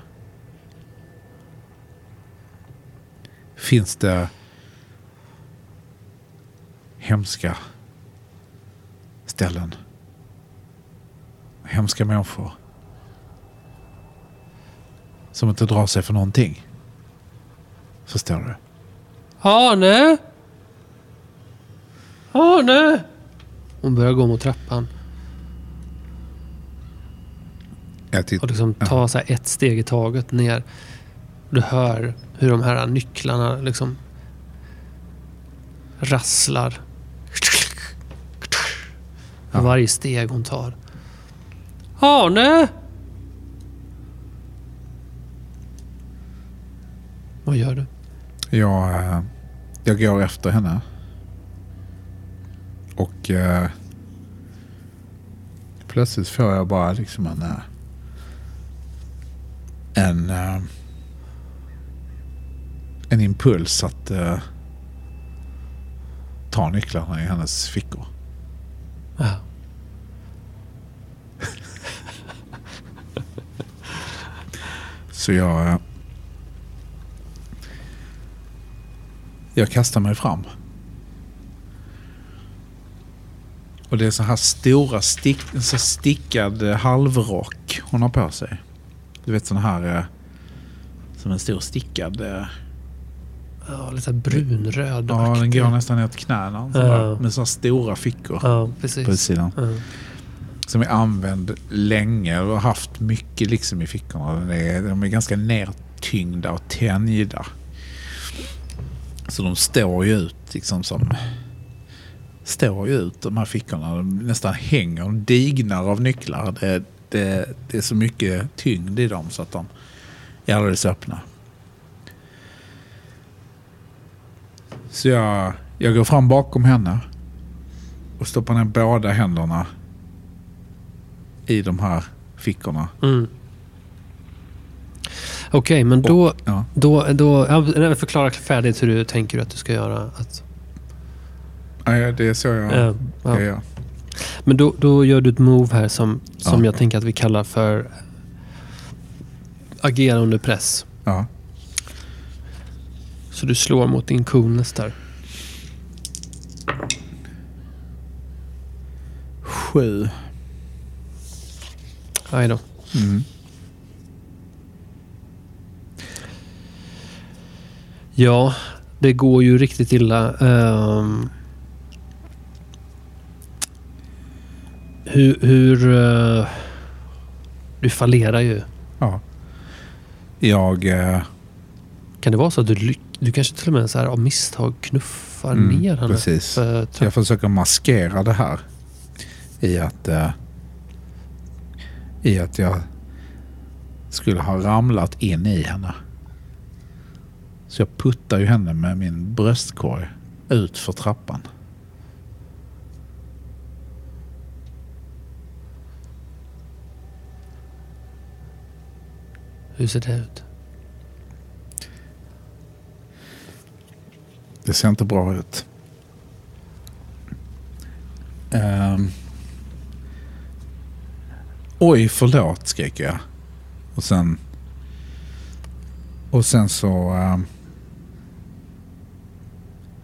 finns det hemska ställen. Hemska människor. Som inte drar sig för någonting. Förstår du? Arne! Arne! Hon börjar gå mot trappan Jag och liksom ta så här ett steg i taget ner. Du hör hur de här nycklarna liksom rasslar. Ja. varje steg hon tar. Arne! Vad gör du? Jag, eh, jag går efter henne. Och eh, plötsligt får jag bara liksom en... eh, En, eh, en impuls att eh, ta nycklarna i hennes fickor. Ja. Så jag... Jag kastar mig fram. Och det är så här stora stick, så stickad eh, halvrock hon har på sig. Du vet sån här... eh, Som en stor stickad... eh, ja, lite brunröd. Ja, den går nästan ner till knäna. så Ja. Med så här stora fickor Ja, på utsidan. Ja. Som är använd länge och har haft mycket liksom i fickorna. De är, de är ganska nertyngda och tänjda. Så de står ju ut liksom som... Står ju ut de här fickorna. De nästan hänger. De dignar av nycklar. Det, det, det är så mycket tyngd i dem så att de är alldeles öppna. Så jag, jag går fram bakom henne och stoppar ner båda händerna i de här fickorna. Mm. Okej, men då... Ja. då, då ja, förklara färdigt hur du tänker att du ska göra. Att, Ja, det är så jag ja. göra. Men då, då gör du ett move här som, som Ja. jag tänker att vi kallar för agera under press. Ja. Så du slår mot din coolness där. Sju. Aj då. Mm. Ja, det går ju riktigt illa. Ehm, hur... hur eh, du fallerar ju. Ja. Jag... Eh, Kan det vara så att du, du kanske till och med så här av misstag knuffar Mm, ner henne? precis. för jag försöker maskera det här i att... Eh, I att jag skulle ha ramlat in i henne. Så jag puttar ju henne med min bröstkorg ut för trappan. Hur ser det ut? Det ser inte bra ut. Ehm. Oj, förlåt, skriker jag. Och sen... Och sen så... ehm,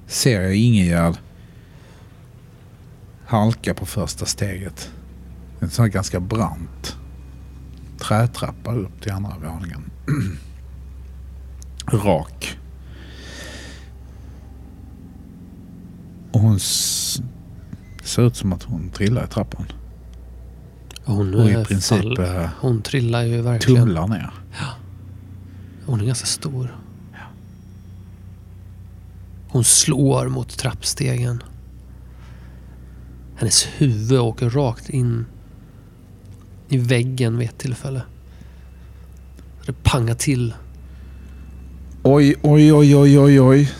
ser jag Ingegärd halka på första steget. En sån här ganska brant trätrappa upp till andra våningen. Rak. Och hon ser ut som att hon trillar i trappan. Hon, Och i eh, princip fall- eh, hon trillar ju verkligen. tumlar ner. Hon är ganska stor. Hon slår mot trappstegen. Hennes huvud åker rakt in i väggen vid ett tillfälle. Det pangar till. Oj, oj, oj, oj, oj, oj.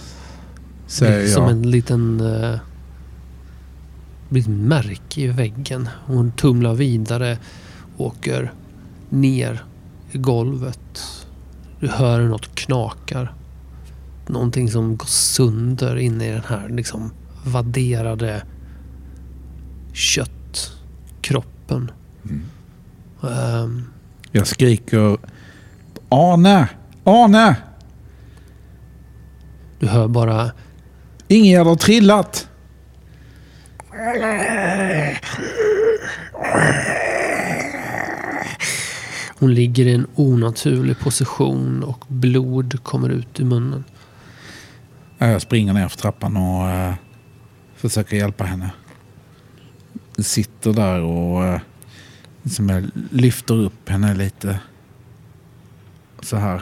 Säger blir som jag. en liten... Blir ett märke i väggen. Hon tumlar vidare. Åker ner i golvet. Du hör hur något knakar. Någonting som går sönder inne i den här liksom vadderade köttkroppen. Mm. Ehm, Jag skriker Arne! Arne! du hör bara Ingegärd har trillat! Hon ligger i en onaturlig position och blod kommer ut i munnen. Ja, Jag springer ner för trappan och eh, försöker hjälpa henne. Sitter där och eh, liksom jag lyfter upp henne lite. Så här.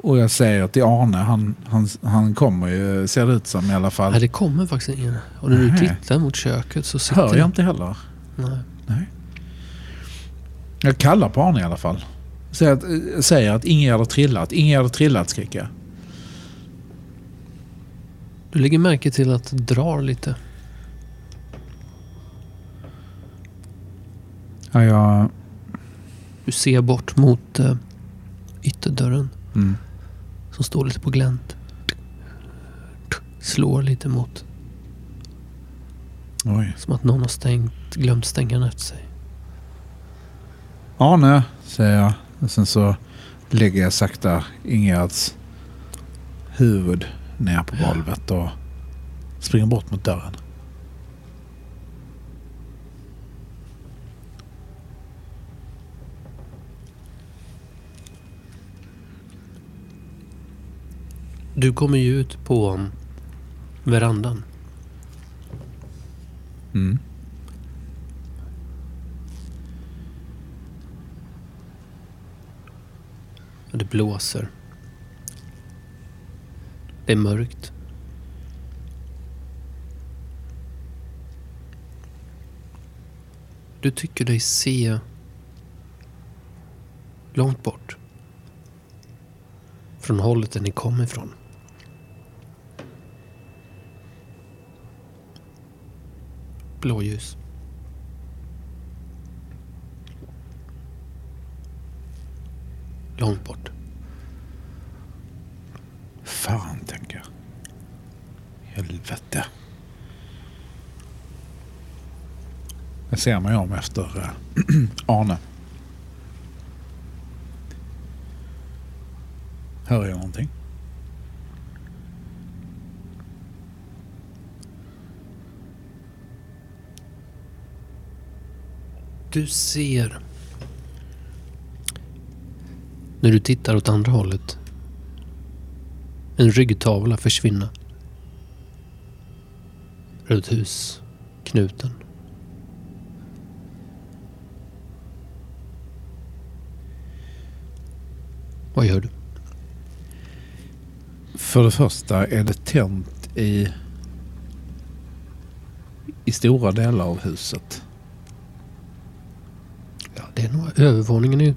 Och jag säger till Arne, han, han, han kommer ju, ser det ut som i alla fall. Nej, det kommer faktiskt ingen. Och när du tittar mot köket så sitter... Hör jag inte heller. Nej. Nej. Jag kallar på Arne i alla fall. Säger att, eh, säger att Ingegärd har trillat. Ingegärd har trillat skriker jag. Du lägger märke till att det drar lite. Ja, jag... Du ser bort mot eh, ytterdörren Mm. som står lite på glänt. Slår lite mot. Oj. Som att någon har stängt, glömt stänga den efter sig. Arne, säger jag. Och sen så lägger jag sakta Ingegärds huvud ner på golvet och springer bort mot dörren. Du kommer ju ut på verandan. Mm. Det blåser. Det är mörkt. Du tycker dig se långt bort. Från hållet där ni kom ifrån. Blåljus. Långt bort. Fan, tänker jag. Helvete. Jag ser mig om efter äh, Arne. Hör jag någonting? Du ser... När du tittar åt andra hållet. En ryggtavla försvinna. Runt husknuten. Vad gör du? För det första är det tänt i, i stora delar av huset. Ja, det är nog övervåningen är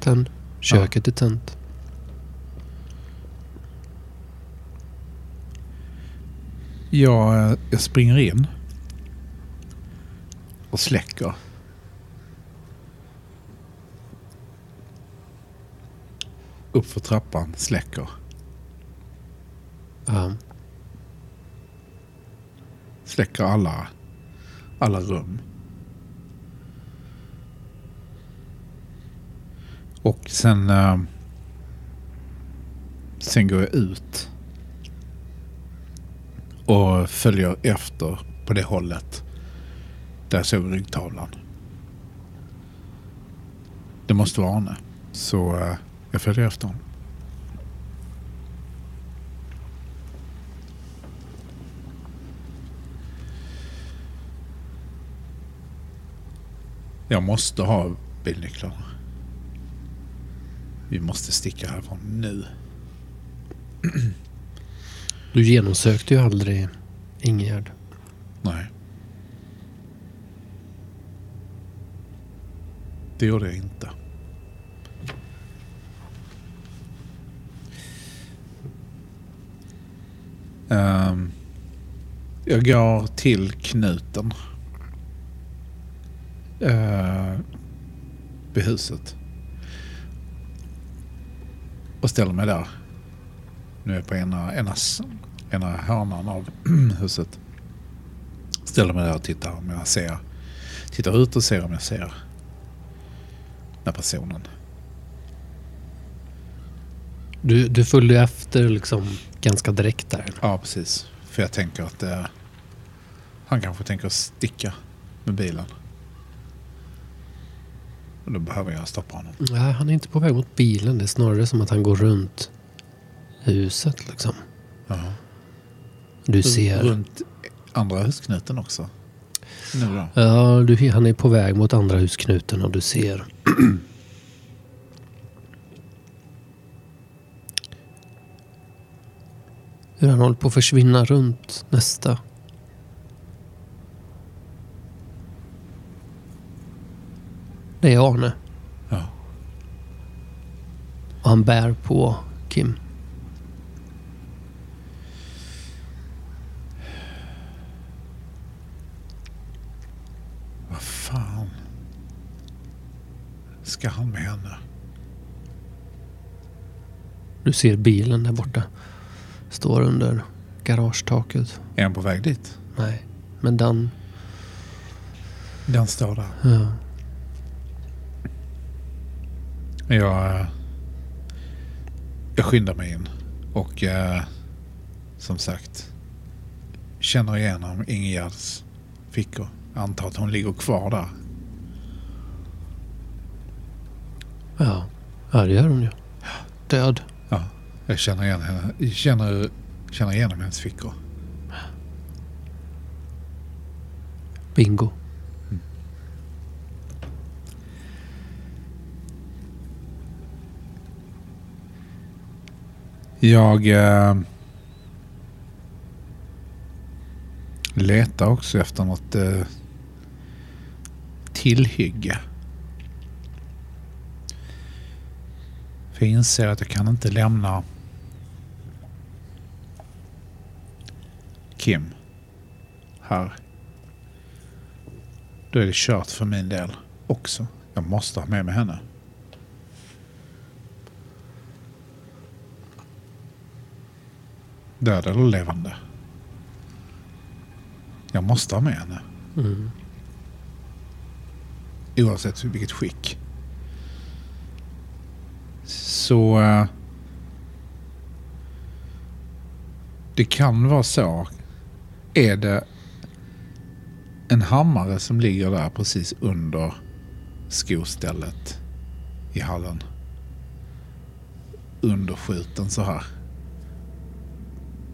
tänd. Köket är tänt. Jag, jag springer in och släcker. Upp för trappan, släcker. Ja. Släcker alla, alla rum. Och sen... eh, sen går jag ut. Och följer efter på det hållet. Där jag såg ryggtavlan. Det måste vara Arne. Så eh, jag följer efter honom. Jag måste ha bilnycklarna. Vi måste sticka härifrån nu. Du genomsökte ju aldrig Ingegärd. Nej. Det gjorde jag inte. Um, jag går till knuten. Uh, vid huset. Och ställer mig där. Nu är jag på ena, ena, ena hörnan av huset. Ställer mig där och tittar om jag ser. Tittar ut och ser om jag ser den här personen. Du, du följde efter liksom ganska direkt där. Ja, precis. För jag tänker att eh, han kanske tänker sticka med bilen. Och då behöver jag stoppa honom. Nej, han är inte på väg mot bilen. Det är snarare som att han går runt huset liksom. Ja. Du ser... Runt andra husknuten också. Nu då. Ja, du, han är på väg mot andra husknuten och du ser... Hur han håller på att försvinna runt nästa. Det är Arne. Ja. Och han bär på Kim. Vad fan. Ska han med henne? Du ser bilen där borta. Står under garagetaket. Är han på väg dit? Nej, men den... Den står där. Ja. Jag, eh, jag skyndar mig in. Och eh, som sagt. Känner igenom Ingegärds fickor. Antar att hon ligger kvar där. Ja, ja det gör hon ju. Död. Ja, jag känner igen henne. Jag Känner, känner igenom hennes fickor. Bingo. Jag eh, letar också efter något eh, tillhygge. För jag inser att jag kan inte lämna Kim här. Då är det kört för min del också. Jag måste ha med mig henne. Död eller levande. Jag måste ha med henne. Mm. Oavsett vilket skick. Så... Eh, det kan vara så. Är det en hammare som ligger där precis under skostället i hallen? Underskjuten så här.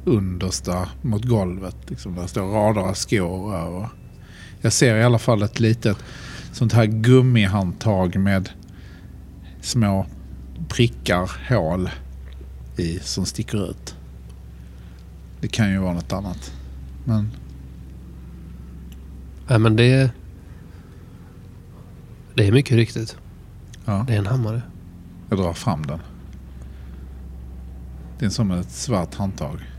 Understa mot golvet. Liksom, där står rader av skor över. Jag ser i alla fall ett litet sånt här gummihandtag med små prickar, hål i som sticker ut. Det kan ju vara något annat. Men Nej, men det... Det är mycket riktigt. ja, Det är en hammare. jag drar fram den. Det är som ett svart handtag.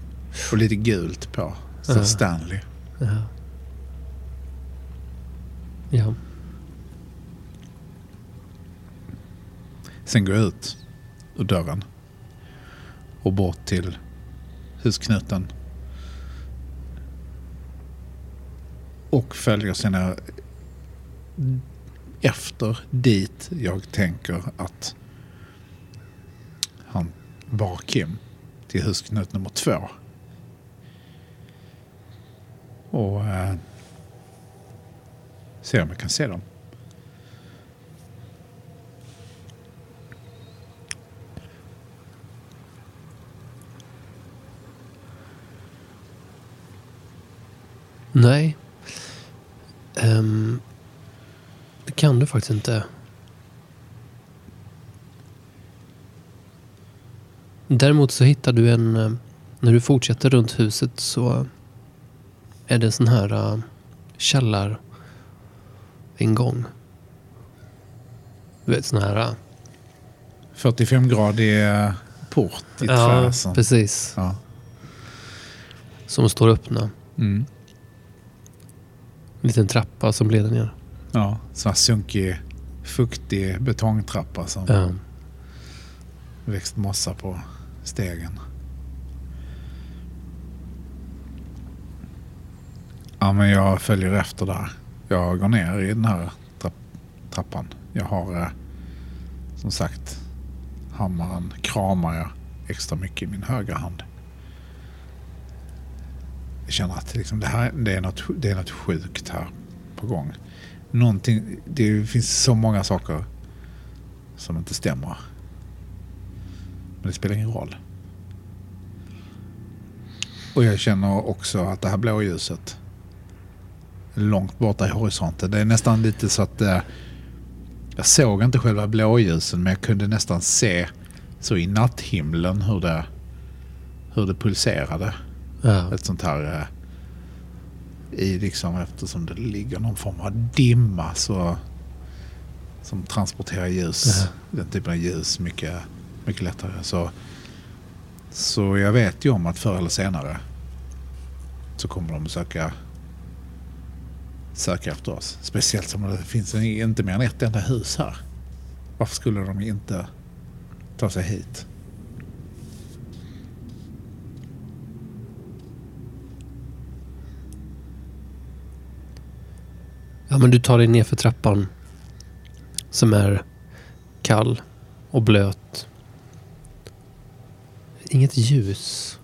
Och lite gult på. Så Ja. Stanley. Ja. Ja. Sen går jag ut ur dörren. Och bort till husknuten. Och följer sina efter dit jag tänker att han bar Kim. Till husknut nummer två. Och eh, se om jag kan se dem. Nej. Ehm, det kan du faktiskt inte. Däremot så hittar du en... eh, När du fortsätter runt huset så är det en sån här uh, källaringång. Du vet sån här... Uh, 45-gradig port i trä. som- precis. Ja. Som står öppna. Mm. En liten trappa som leder ner. Ja, sån här sunkig, fuktig betongtrappa som Ja. växt mossa på stegen. Ja, men jag följer efter där. Jag går ner i den här trapp- trappan. Jag har eh, som sagt hammaren kramar jag extra mycket i min högra hand. Jag känner att liksom det, här, det, är något, det är något sjukt här på gång. Någonting, det finns så många saker som inte stämmer. Men det spelar ingen roll. Och jag känner också att det här blåljuset långt borta i horisonten. Det är nästan lite så att eh, jag såg inte själva blåljusen men jag kunde nästan se så i natthimlen hur det, hur det pulserade. Ja. Ett sånt här eh, i liksom eftersom det ligger någon form av dimma så som transporterar ljus. Ja. Den typen av ljus mycket, mycket lättare. Så, så jag vet ju om att förr eller senare så kommer de söka söka efter oss. Speciellt som det finns inte mer än ett enda hus här. Varför skulle de inte ta sig hit? Ja, men du tar dig ner för trappan. Som är kall och blöt. Inget ljus.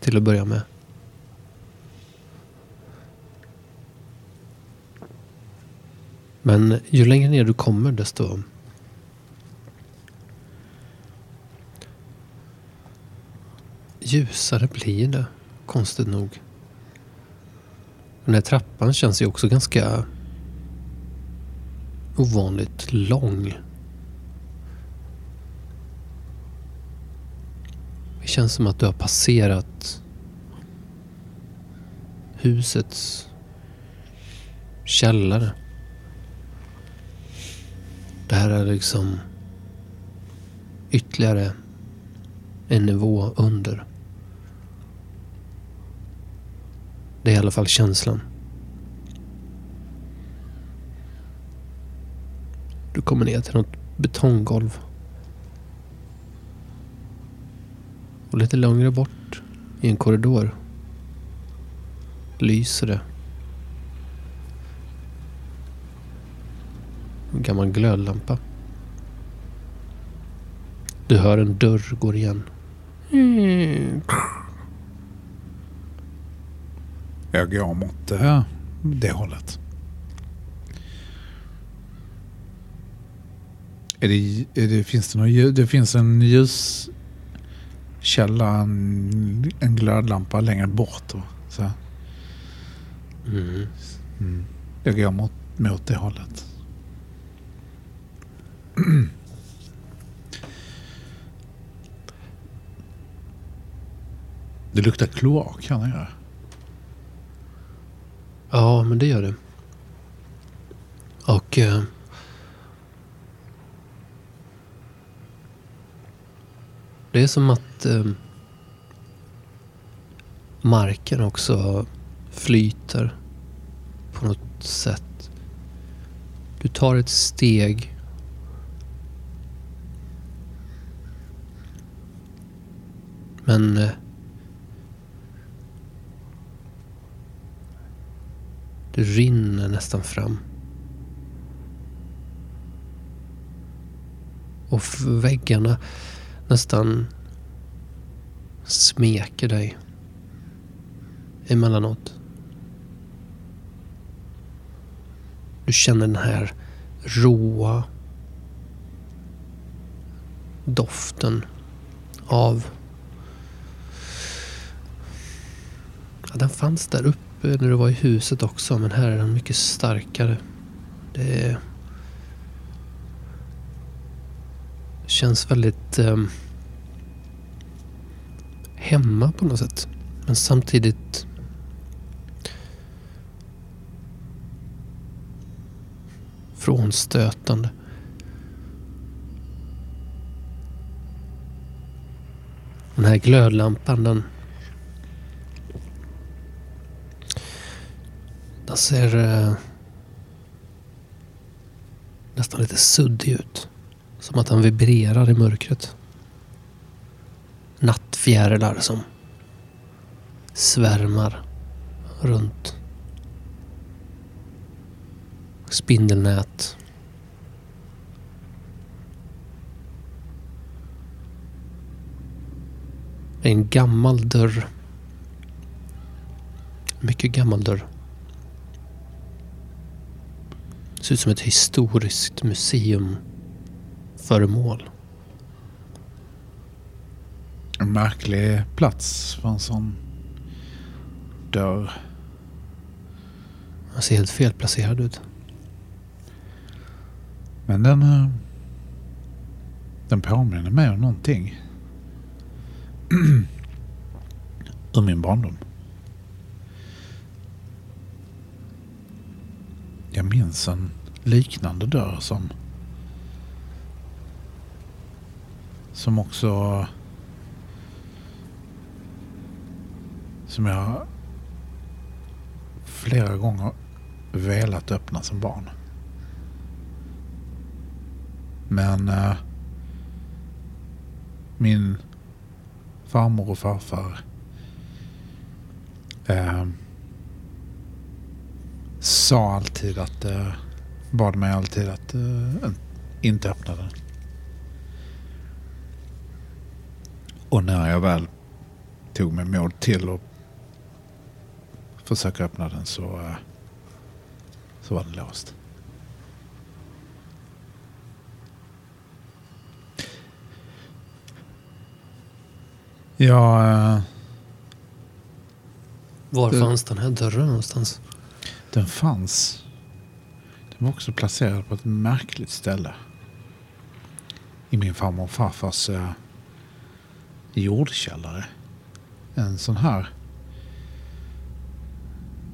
Till att börja med. Men ju längre ner du kommer desto ljusare blir det. Konstigt nog. Den här trappan känns ju också ganska ovanligt lång. Det känns som att du har passerat husets källare. Det här är liksom ytterligare en nivå under. Det är i alla fall känslan. Du kommer ner till något betonggolv. Och lite längre bort i en korridor lyser det. En gammal glödlampa. Du hör en dörr gå igen. Mm. Jag går mot uh, det hållet. Är det, är det, finns det, ljus- det finns en ljuskälla, en, en glödlampa längre bort. Och, så. Mm. Mm. Jag går mot, mot det hållet. Det luktar kloak här nere. Ja, men det gör det. Och... Eh, det är som att eh, marken också flyter på något sätt. Du tar ett steg. Men eh, Du rinner nästan fram. Och väggarna nästan smeker dig emellanåt. Du känner den här råa doften av... Ja, den fanns där uppe när du var i huset också, men här är den mycket starkare. Det är... Känns väldigt eh, hemma på något sätt. Men samtidigt frånstötande. Den här glödlampan den Den ser eh, nästan lite suddig ut. Som att den vibrerar i mörkret. Nattfjärilar som svärmar runt. Spindelnät. Det är en gammal dörr. Mycket gammal dörr. Ser ut som ett historiskt museumföremål. En märklig plats för en sån dörr. Den ser helt felplacerad ut. Men den, eh, den påminner mig om någonting. Ur min barndom. Jag minns en liknande dörr som som också som jag flera gånger velat öppna som barn. Men äh, min farmor och farfar äh, sa alltid att, äh, bad mig alltid att eh, inte öppna den. Och när jag väl tog mig mod till att försöka öppna den så, eh, så var den låst. Ja, eh, Var fanns den här dörren någonstans? den fanns. Den var också placerad på ett märkligt ställe. I min farmor och farfars eh, jordkällare. En sån här.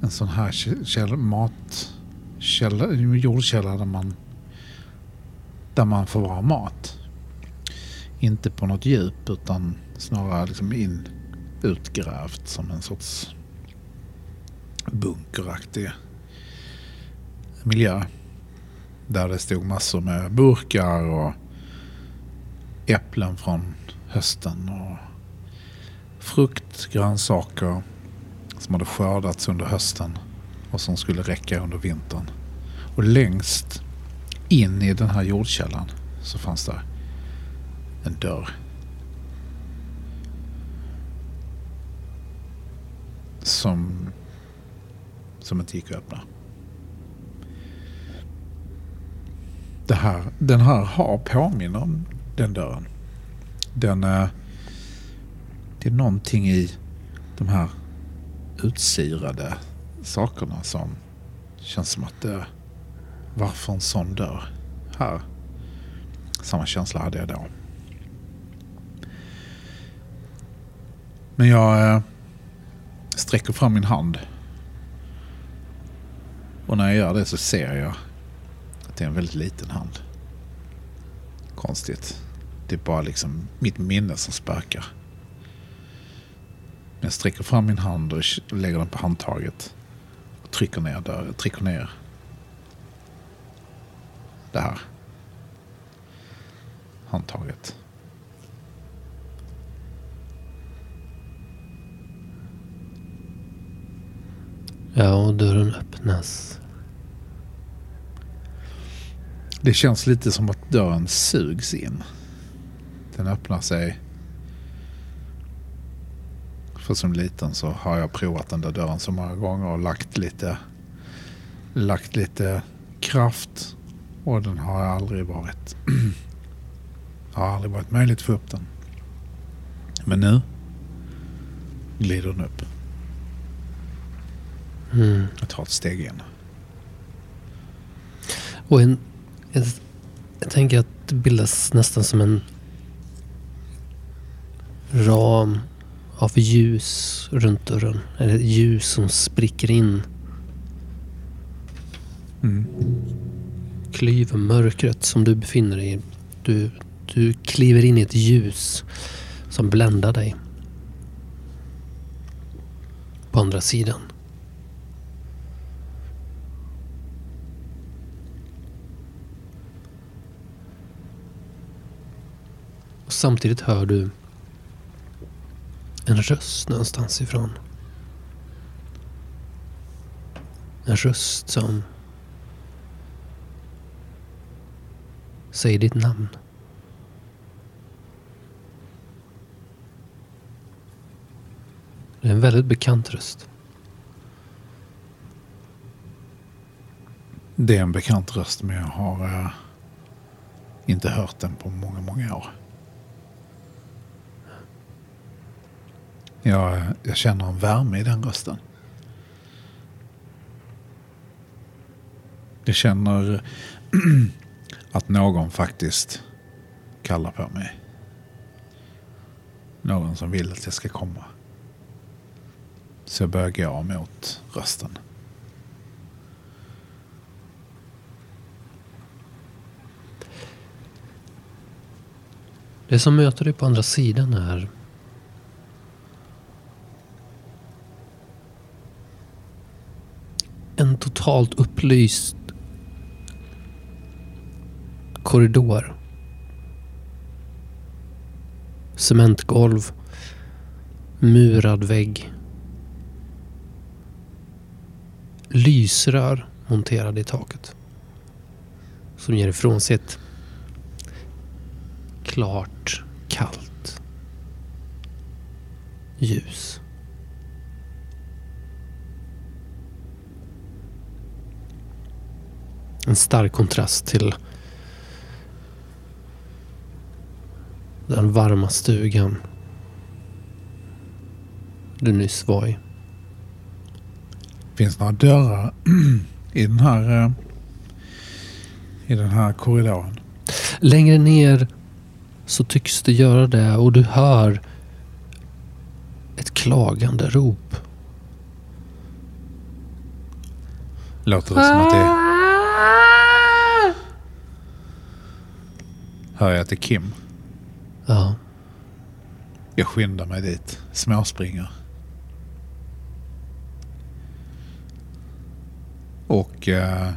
En sån här käll, mat... Jordkällare där man, där man förvarar mat. Inte på något djup utan snarare liksom in, utgrävt som en sorts bunkeraktig miljö. Där det stod massor med burkar och äpplen från hösten och frukt, grönsaker som hade skördats under hösten och som skulle räcka under vintern. Och längst in i den här jordkällan så fanns där en dörr. Som, som inte gick att öppna. Det här, den här har påminner om den dörren. Den, eh, det är någonting i de här utsirade sakerna som känns som att det... Varför en sån dörr här? Samma känsla hade jag då. Men jag eh, sträcker fram min hand. Och när jag gör det så ser jag det är en väldigt liten hand. Konstigt. Det är bara liksom mitt minne som spökar. Jag sträcker fram min hand och lägger den på handtaget. Och trycker ner, där, trycker ner det här handtaget. Ja, och dörren öppnas. Det känns lite som att dörren sugs in. Den öppnar sig. För som liten så har jag provat den där dörren så många gånger och lagt lite, lagt lite kraft. Och den har aldrig varit, har aldrig varit möjligt att få upp den. Men nu glider den upp. Mm. Jag tar ett steg in. Och en, jag, jag tänker att det bildas nästan som en ram av ljus runt dörren. Eller ljus som spricker in. Mm. Klyver mörkret som du befinner dig i. Du, du kliver in i ett ljus som bländar dig. På andra sidan. Och samtidigt hör du en röst någonstans ifrån. En röst som säger ditt namn. Det är en väldigt bekant röst. Det är en bekant röst men jag har eh, inte hört den på många, många år. Jag, jag känner en värme i den rösten. Jag känner att någon faktiskt kallar på mig. Någon som vill att jag ska komma. Så jag börjar gå mot rösten. Det som möter dig på andra sidan är en totalt upplyst korridor. Cementgolv. Murad vägg. Lysrör monterade i taket. Som ger ifrån sig ett klart, kallt ljus. En stark kontrast till den varma stugan du nyss var i. Finns några dörrar i den här, eh, i den här korridoren? Längre ner så tycks det göra det och du hör ett klagande rop. Låter det som att det är... hör jag till Kim. Ja. Jag skyndar mig dit. Småspringer. Och eh,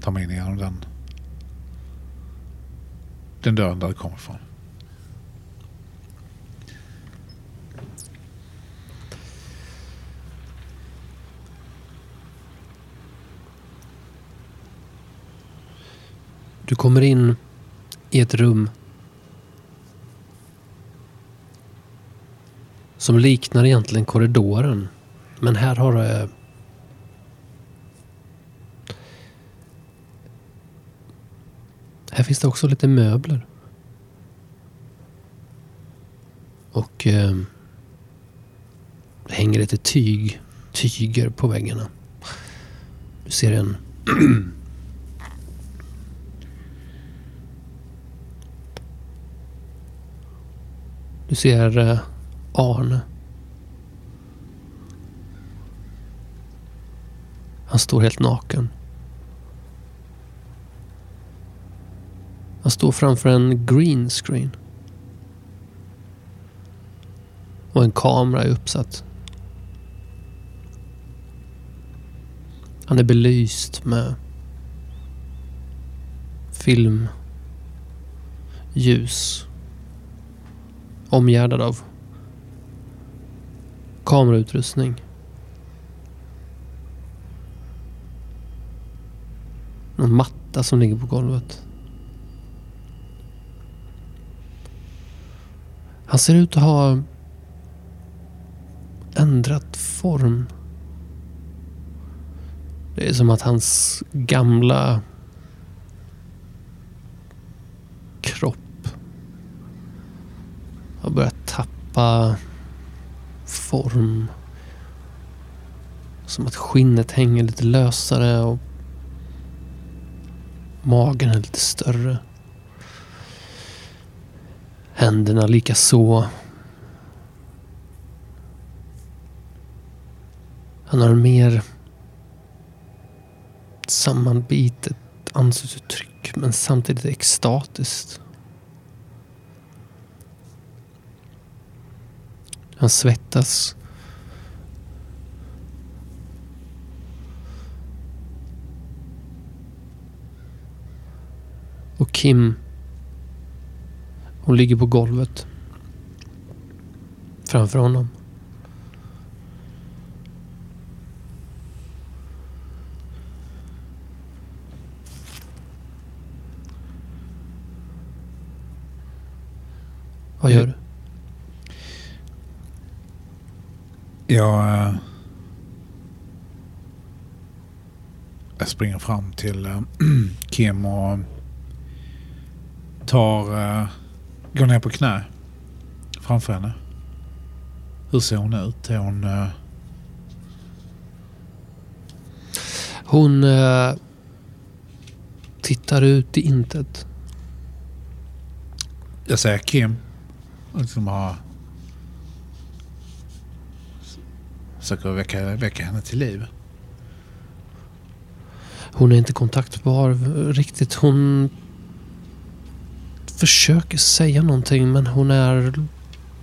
tar mig in igenom den, den dörren där det kommer ifrån. Du kommer in i ett rum som liknar egentligen korridoren. Men här har det... Här finns det också lite möbler. Och eh, det hänger lite tyg, tyger på väggarna. Du ser en Du ser eh, Arne. Han står helt naken. Han står framför en green screen. Och en kamera är uppsatt. Han är belyst med filmljus. Omgärdad av kamerautrustning. Någon matta som ligger på golvet. Han ser ut att ha ändrat form. Det är som att hans gamla kropp har börjat skapa form. Som att skinnet hänger lite lösare och magen är lite större. Händerna lika så. Han har mer sammanbitet ansiktsuttryck men samtidigt extatiskt. Han svettas. Och Kim, hon ligger på golvet framför honom. Vad gör du? Jag, eh, jag springer fram till eh, Kim och tar, eh, går ner på knä framför henne. Hur ser hon ut? Är hon... Hon eh, tittar ut i intet. Jag säger Kim. Liksom har... Försöker väcka, väcka henne till liv. Hon är inte kontaktbar riktigt. Hon försöker säga någonting men hon är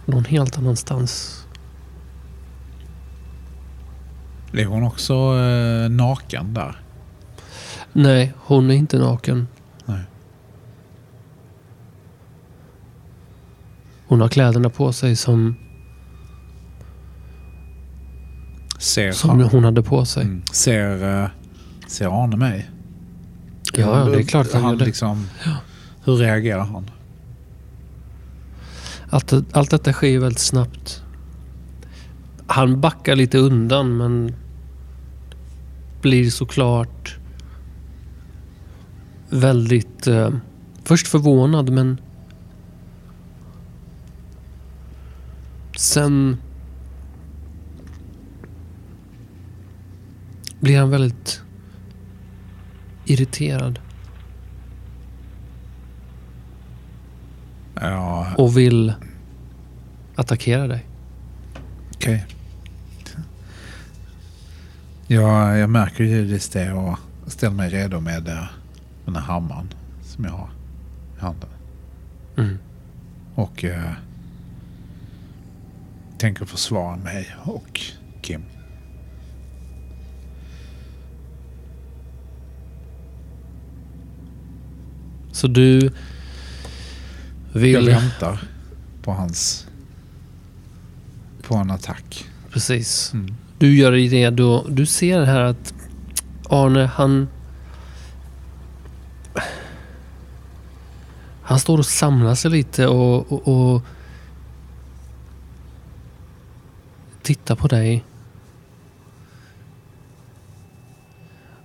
någon helt annanstans. Är hon också eh, naken där? Nej, hon är inte naken. Nej. Hon har kläderna på sig som, Ser, som hon hade på sig. Mm. ser, eh, ser Arne mig? Ja, ja, det är klart han, gör det. Liksom, Hur reagerar han? Allt, allt detta sker ju väldigt snabbt. Han backar lite undan men blir såklart väldigt... Eh, först förvånad men sen blir han väldigt irriterad Ja, och vill attackera dig. okej. Ja, jag märker ju givetvis det och ställer mig redo med eh, den här hammaren som jag har i handen. Mm. Och eh, tänker försvara mig och Kim. Så du Jag vill... väntar på hans... På en attack. Precis. Mm. Du gör dig redo. Du ser här att Arne, han... Han står och samlar sig lite och, och, och tittar på dig.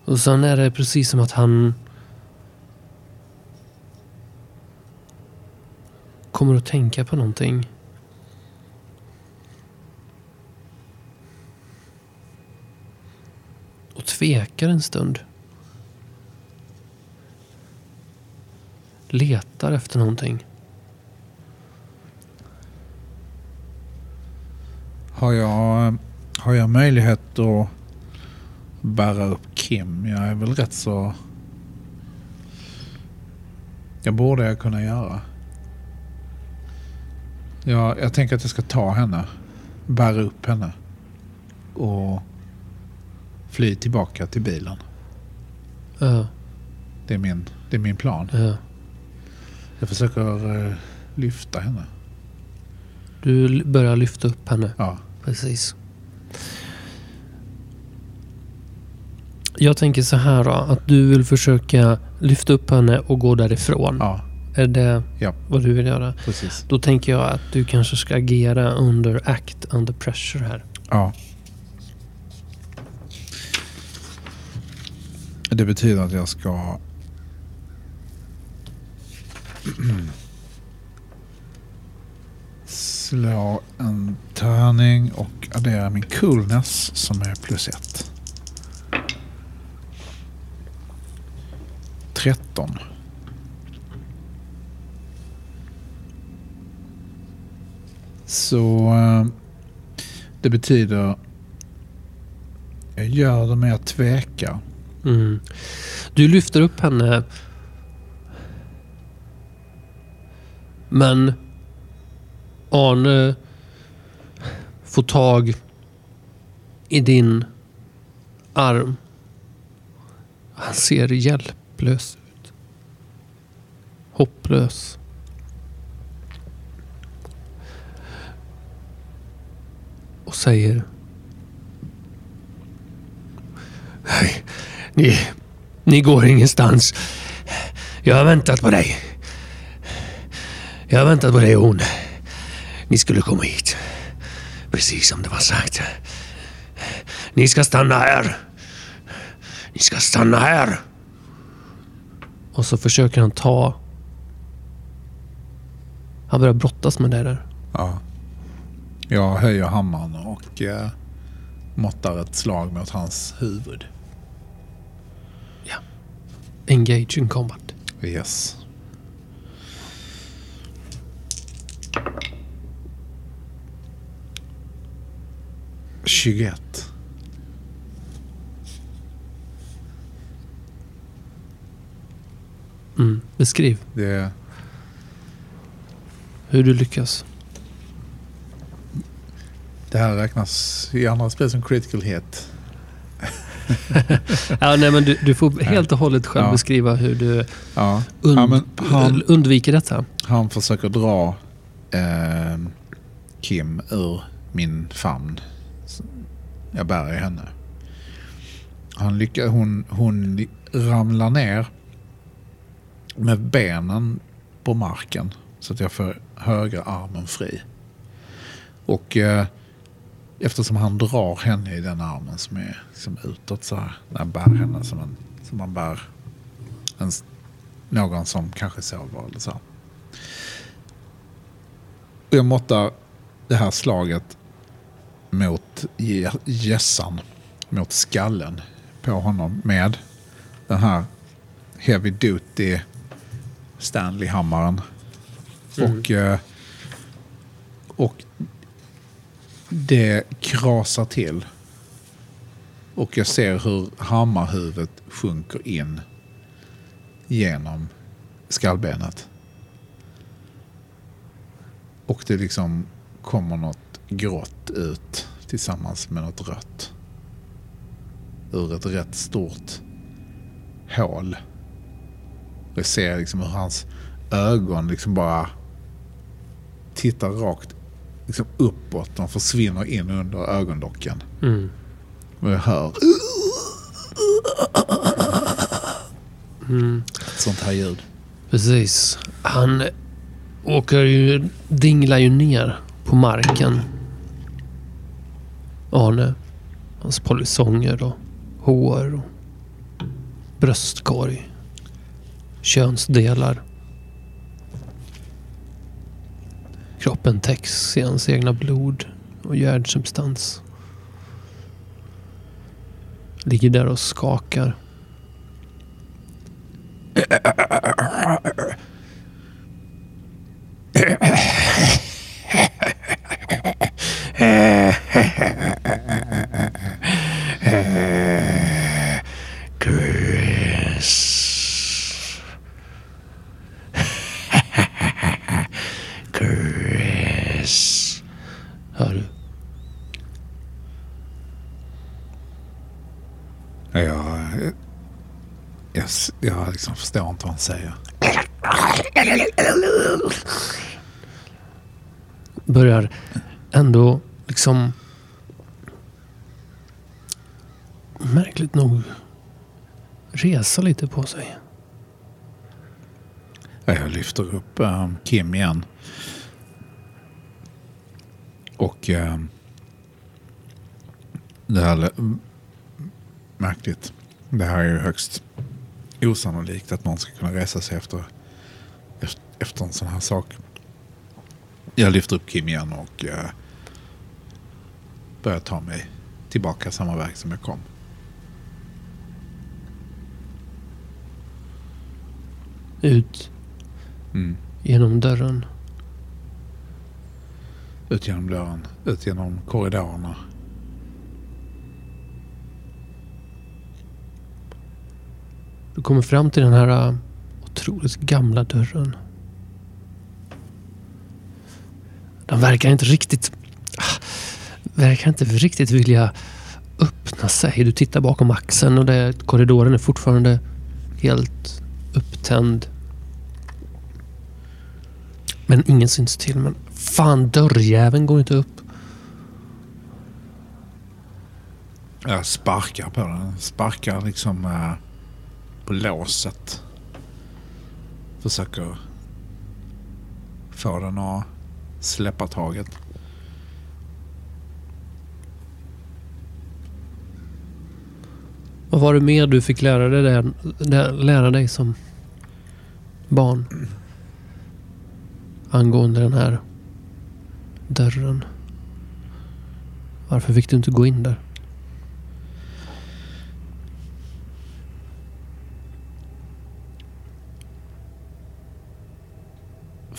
Och sen är det precis som att han kommer att tänka på någonting. Och tvekar en stund. Letar efter någonting. Har jag, har jag möjlighet att bära upp Kim? Jag är väl rätt så... Jag borde jag kunna göra. Jag, jag tänker att jag ska ta henne. Bära upp henne. Och fly tillbaka till bilen. Ja, Det är min, det är min plan. ja. Jag försöker eh, lyfta henne. Du börjar lyfta upp henne. Ja. Precis. Jag tänker så här då, att du vill försöka lyfta upp henne och gå därifrån. Ja, Är det Ja. vad du vill göra? precis. Då tänker jag att du kanske ska agera under act under pressure här. Ja. Det betyder att jag ska... Slå en tärning och addera min coolness som är plus ett. 13. Så eh, det betyder... Jag gör det med att tveka. Mm. Du lyfter upp henne. Men Arne får tag i din arm. Han ser hjälplös ut. Hopplös. Och säger Nej, ni, ni går ingenstans. Jag har väntat på dig. Jag har väntat på dig och hon. Ni skulle komma hit. Precis som det var sagt. Ni ska stanna här. Ni ska stanna här. Och så försöker han ta... Han börjar brottas med dig där. Ja. Jag höjer hammaren och eh, måttar ett slag mot hans huvud. Engage in combat. Yes. Tjugoett. Mm. Beskriv Det, hur du lyckas. Det här räknas i andra spel som critical hit. Ja, nej, men du, du får helt och hållet själv Ja. beskriva hur du Ja, und- ja han, undviker detta. han försöker dra eh, Kim ur min famn. Jag bär i henne. Han lyckas, hon, hon ramlar ner med benen på marken så att jag får högra armen fri. Och eh, eftersom han drar henne i den armen som är liksom utåt så här, när han bär henne som, en, som man bär en, någon som kanske sover eller så. Och jag måttar det här slaget mot gä- gässan, mot skallen på honom med den här heavy duty Stanley-hammaren. Mm. Och, eh, och det krasar till. Och jag ser hur hammarhuvudet sjunker in genom skallbenet. Och det liksom kommer något grått ut tillsammans med något rött. Ur ett rätt stort hål. Och jag ser liksom hur hans ögon liksom bara tittar rakt liksom uppåt. De försvinner in under ögonlocken. Mm. Och jag hör Mm. sånt här ljud. Precis. Han åker ju, dinglar ju ner på marken. Arne. Hans polisonger och hår och bröstkorg. Könsdelar. Kroppen täcks i hans egna blod och järnsubstans. Ligger där och skakar. Chris. Chris. Hör du? Jag, jag, liksom förstår inte vad han säger. Börjar ändå liksom märkligt nog resa lite på sig. Jag lyfter upp eh, Kim igen. Och eh, det här märkligt. Det här är ju högst osannolikt att någon ska kunna resa sig efter, efter, efter en sån här sak. Jag lyfter upp Kim igen och eh, börjar ta mig tillbaka samma väg som jag kom. Ut Mm. genom dörren. Ut genom dörren, ut genom korridorerna. Du kommer fram till den här äh, otroligt gamla dörren. Den verkar inte riktigt... Ah, verkar inte riktigt vilja öppna sig. Du tittar bakom axeln och det, korridoren är fortfarande helt upptänd. Men ingen syns till. Men fan, dörrjäveln går inte upp. Jag sparkar på den. Sparkar liksom eh, på låset. Försöker få den att släppa taget. Vad var det mer du fick lära dig, där, där, lära dig som barn? Angående den här dörren. Varför fick du inte gå in där?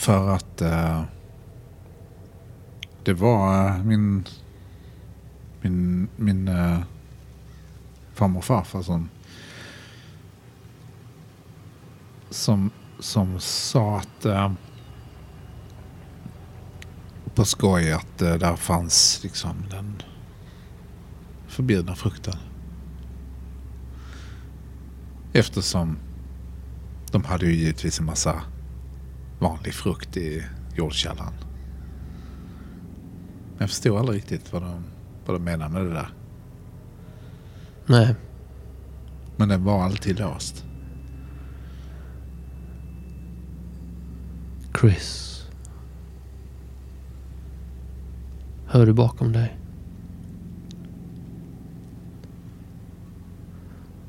För att eh, det var eh, min, min, min eh, farmor och farfar som, som, som sa att eh, på skoj att eh, där fanns liksom den förbjudna frukten. Eftersom de hade ju givetvis en massa vanlig frukt i jordkällan. Jag förstod aldrig riktigt vad de, vad de menade med det där. Nej, Men den var alltid låst. Chris. Hör du bakom dig?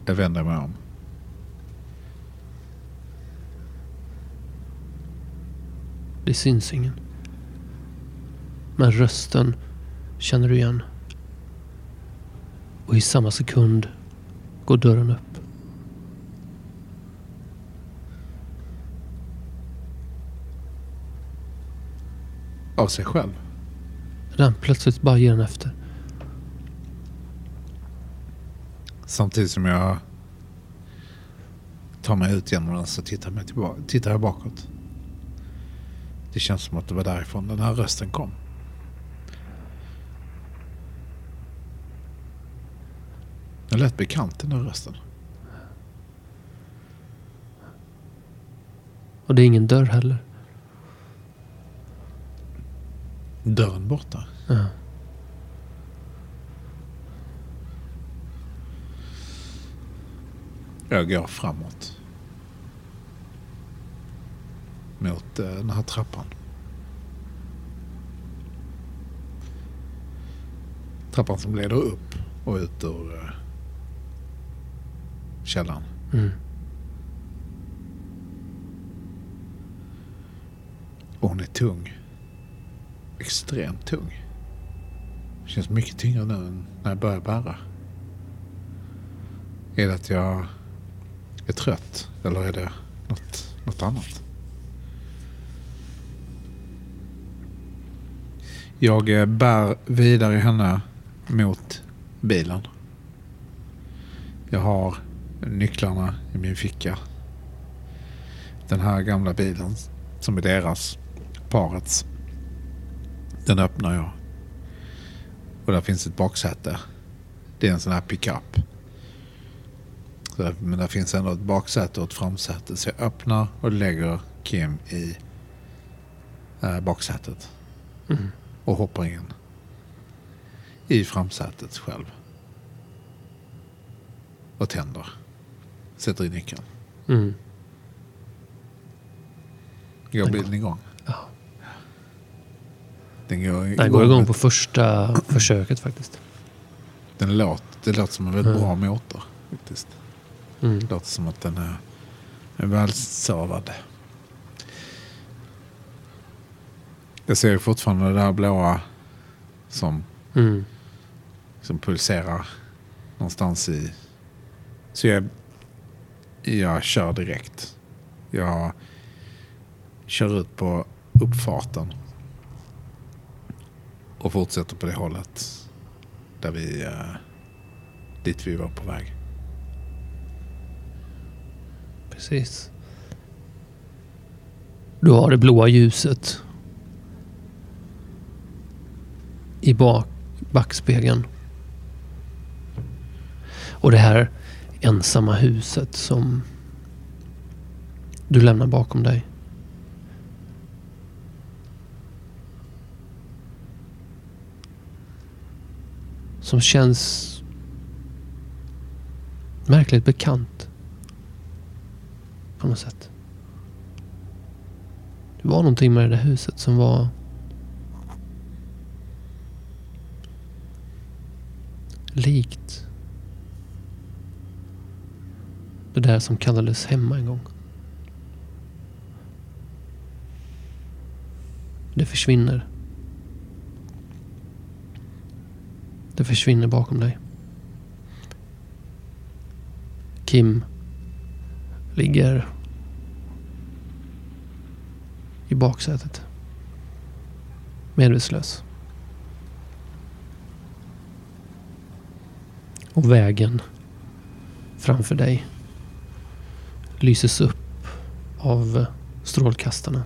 Jag vänder mig om. Det syns ingen. Men rösten känner du igen. Och i samma sekund går dörren upp. Av sig själv. Den plötsligt bara ger den efter. Samtidigt som jag tar mig ut genom den så tittar, mig tillbaka, tittar jag bakåt. Det känns som att det var därifrån den här rösten kom. Den lät bekant den där rösten. Och det är ingen dörr heller. Dörren borta. Ja. Jag går framåt. Mot eh, den här trappan. Trappan som leder upp och ut ur eh, källaren. Mm. Och hon är tung. Extremt tung. Känns mycket tyngre nu än när jag börjar bära. Är det att jag är trött eller är det något, något annat? Jag eh, bär vidare henne mot bilen. Jag har nycklarna i min ficka. Den här gamla bilen som är deras, parets. Den öppnar jag. Och där finns ett baksäte. Det är en sån här pickup. Men där finns ändå ett baksäte och ett framsäte. Så jag öppnar och lägger Kim i eh, baksätet. Mm. Och hoppar in. I framsätet själv. Och tänder. Sätter i nyckeln. Mm. Går bilen igång? Ja. Den går, Den går igång på första försöket faktiskt. Den låter, det låter som en väldigt Mm. bra motor. Faktiskt. Mm. Det låter som att den är, är välsavad. Jag ser fortfarande det där blåa som, Mm. som pulserar någonstans i... Så jag, jag kör direkt. Jag kör ut på uppfarten. Och fortsätter på det hållet. Där vi... eh, dit vi var på väg. Precis. Du har det blåa ljuset i bak, backspegeln. Och det här ensamma huset som du lämnar bakom dig. Som känns märkligt bekant på något sätt. Det var någonting med det där huset som var likt det där som kallades hemma en gång. Det försvinner. Det försvinner bakom dig. Kim ligger i baksätet. Medvetslös. Och vägen framför dig lyses upp av strålkastarna.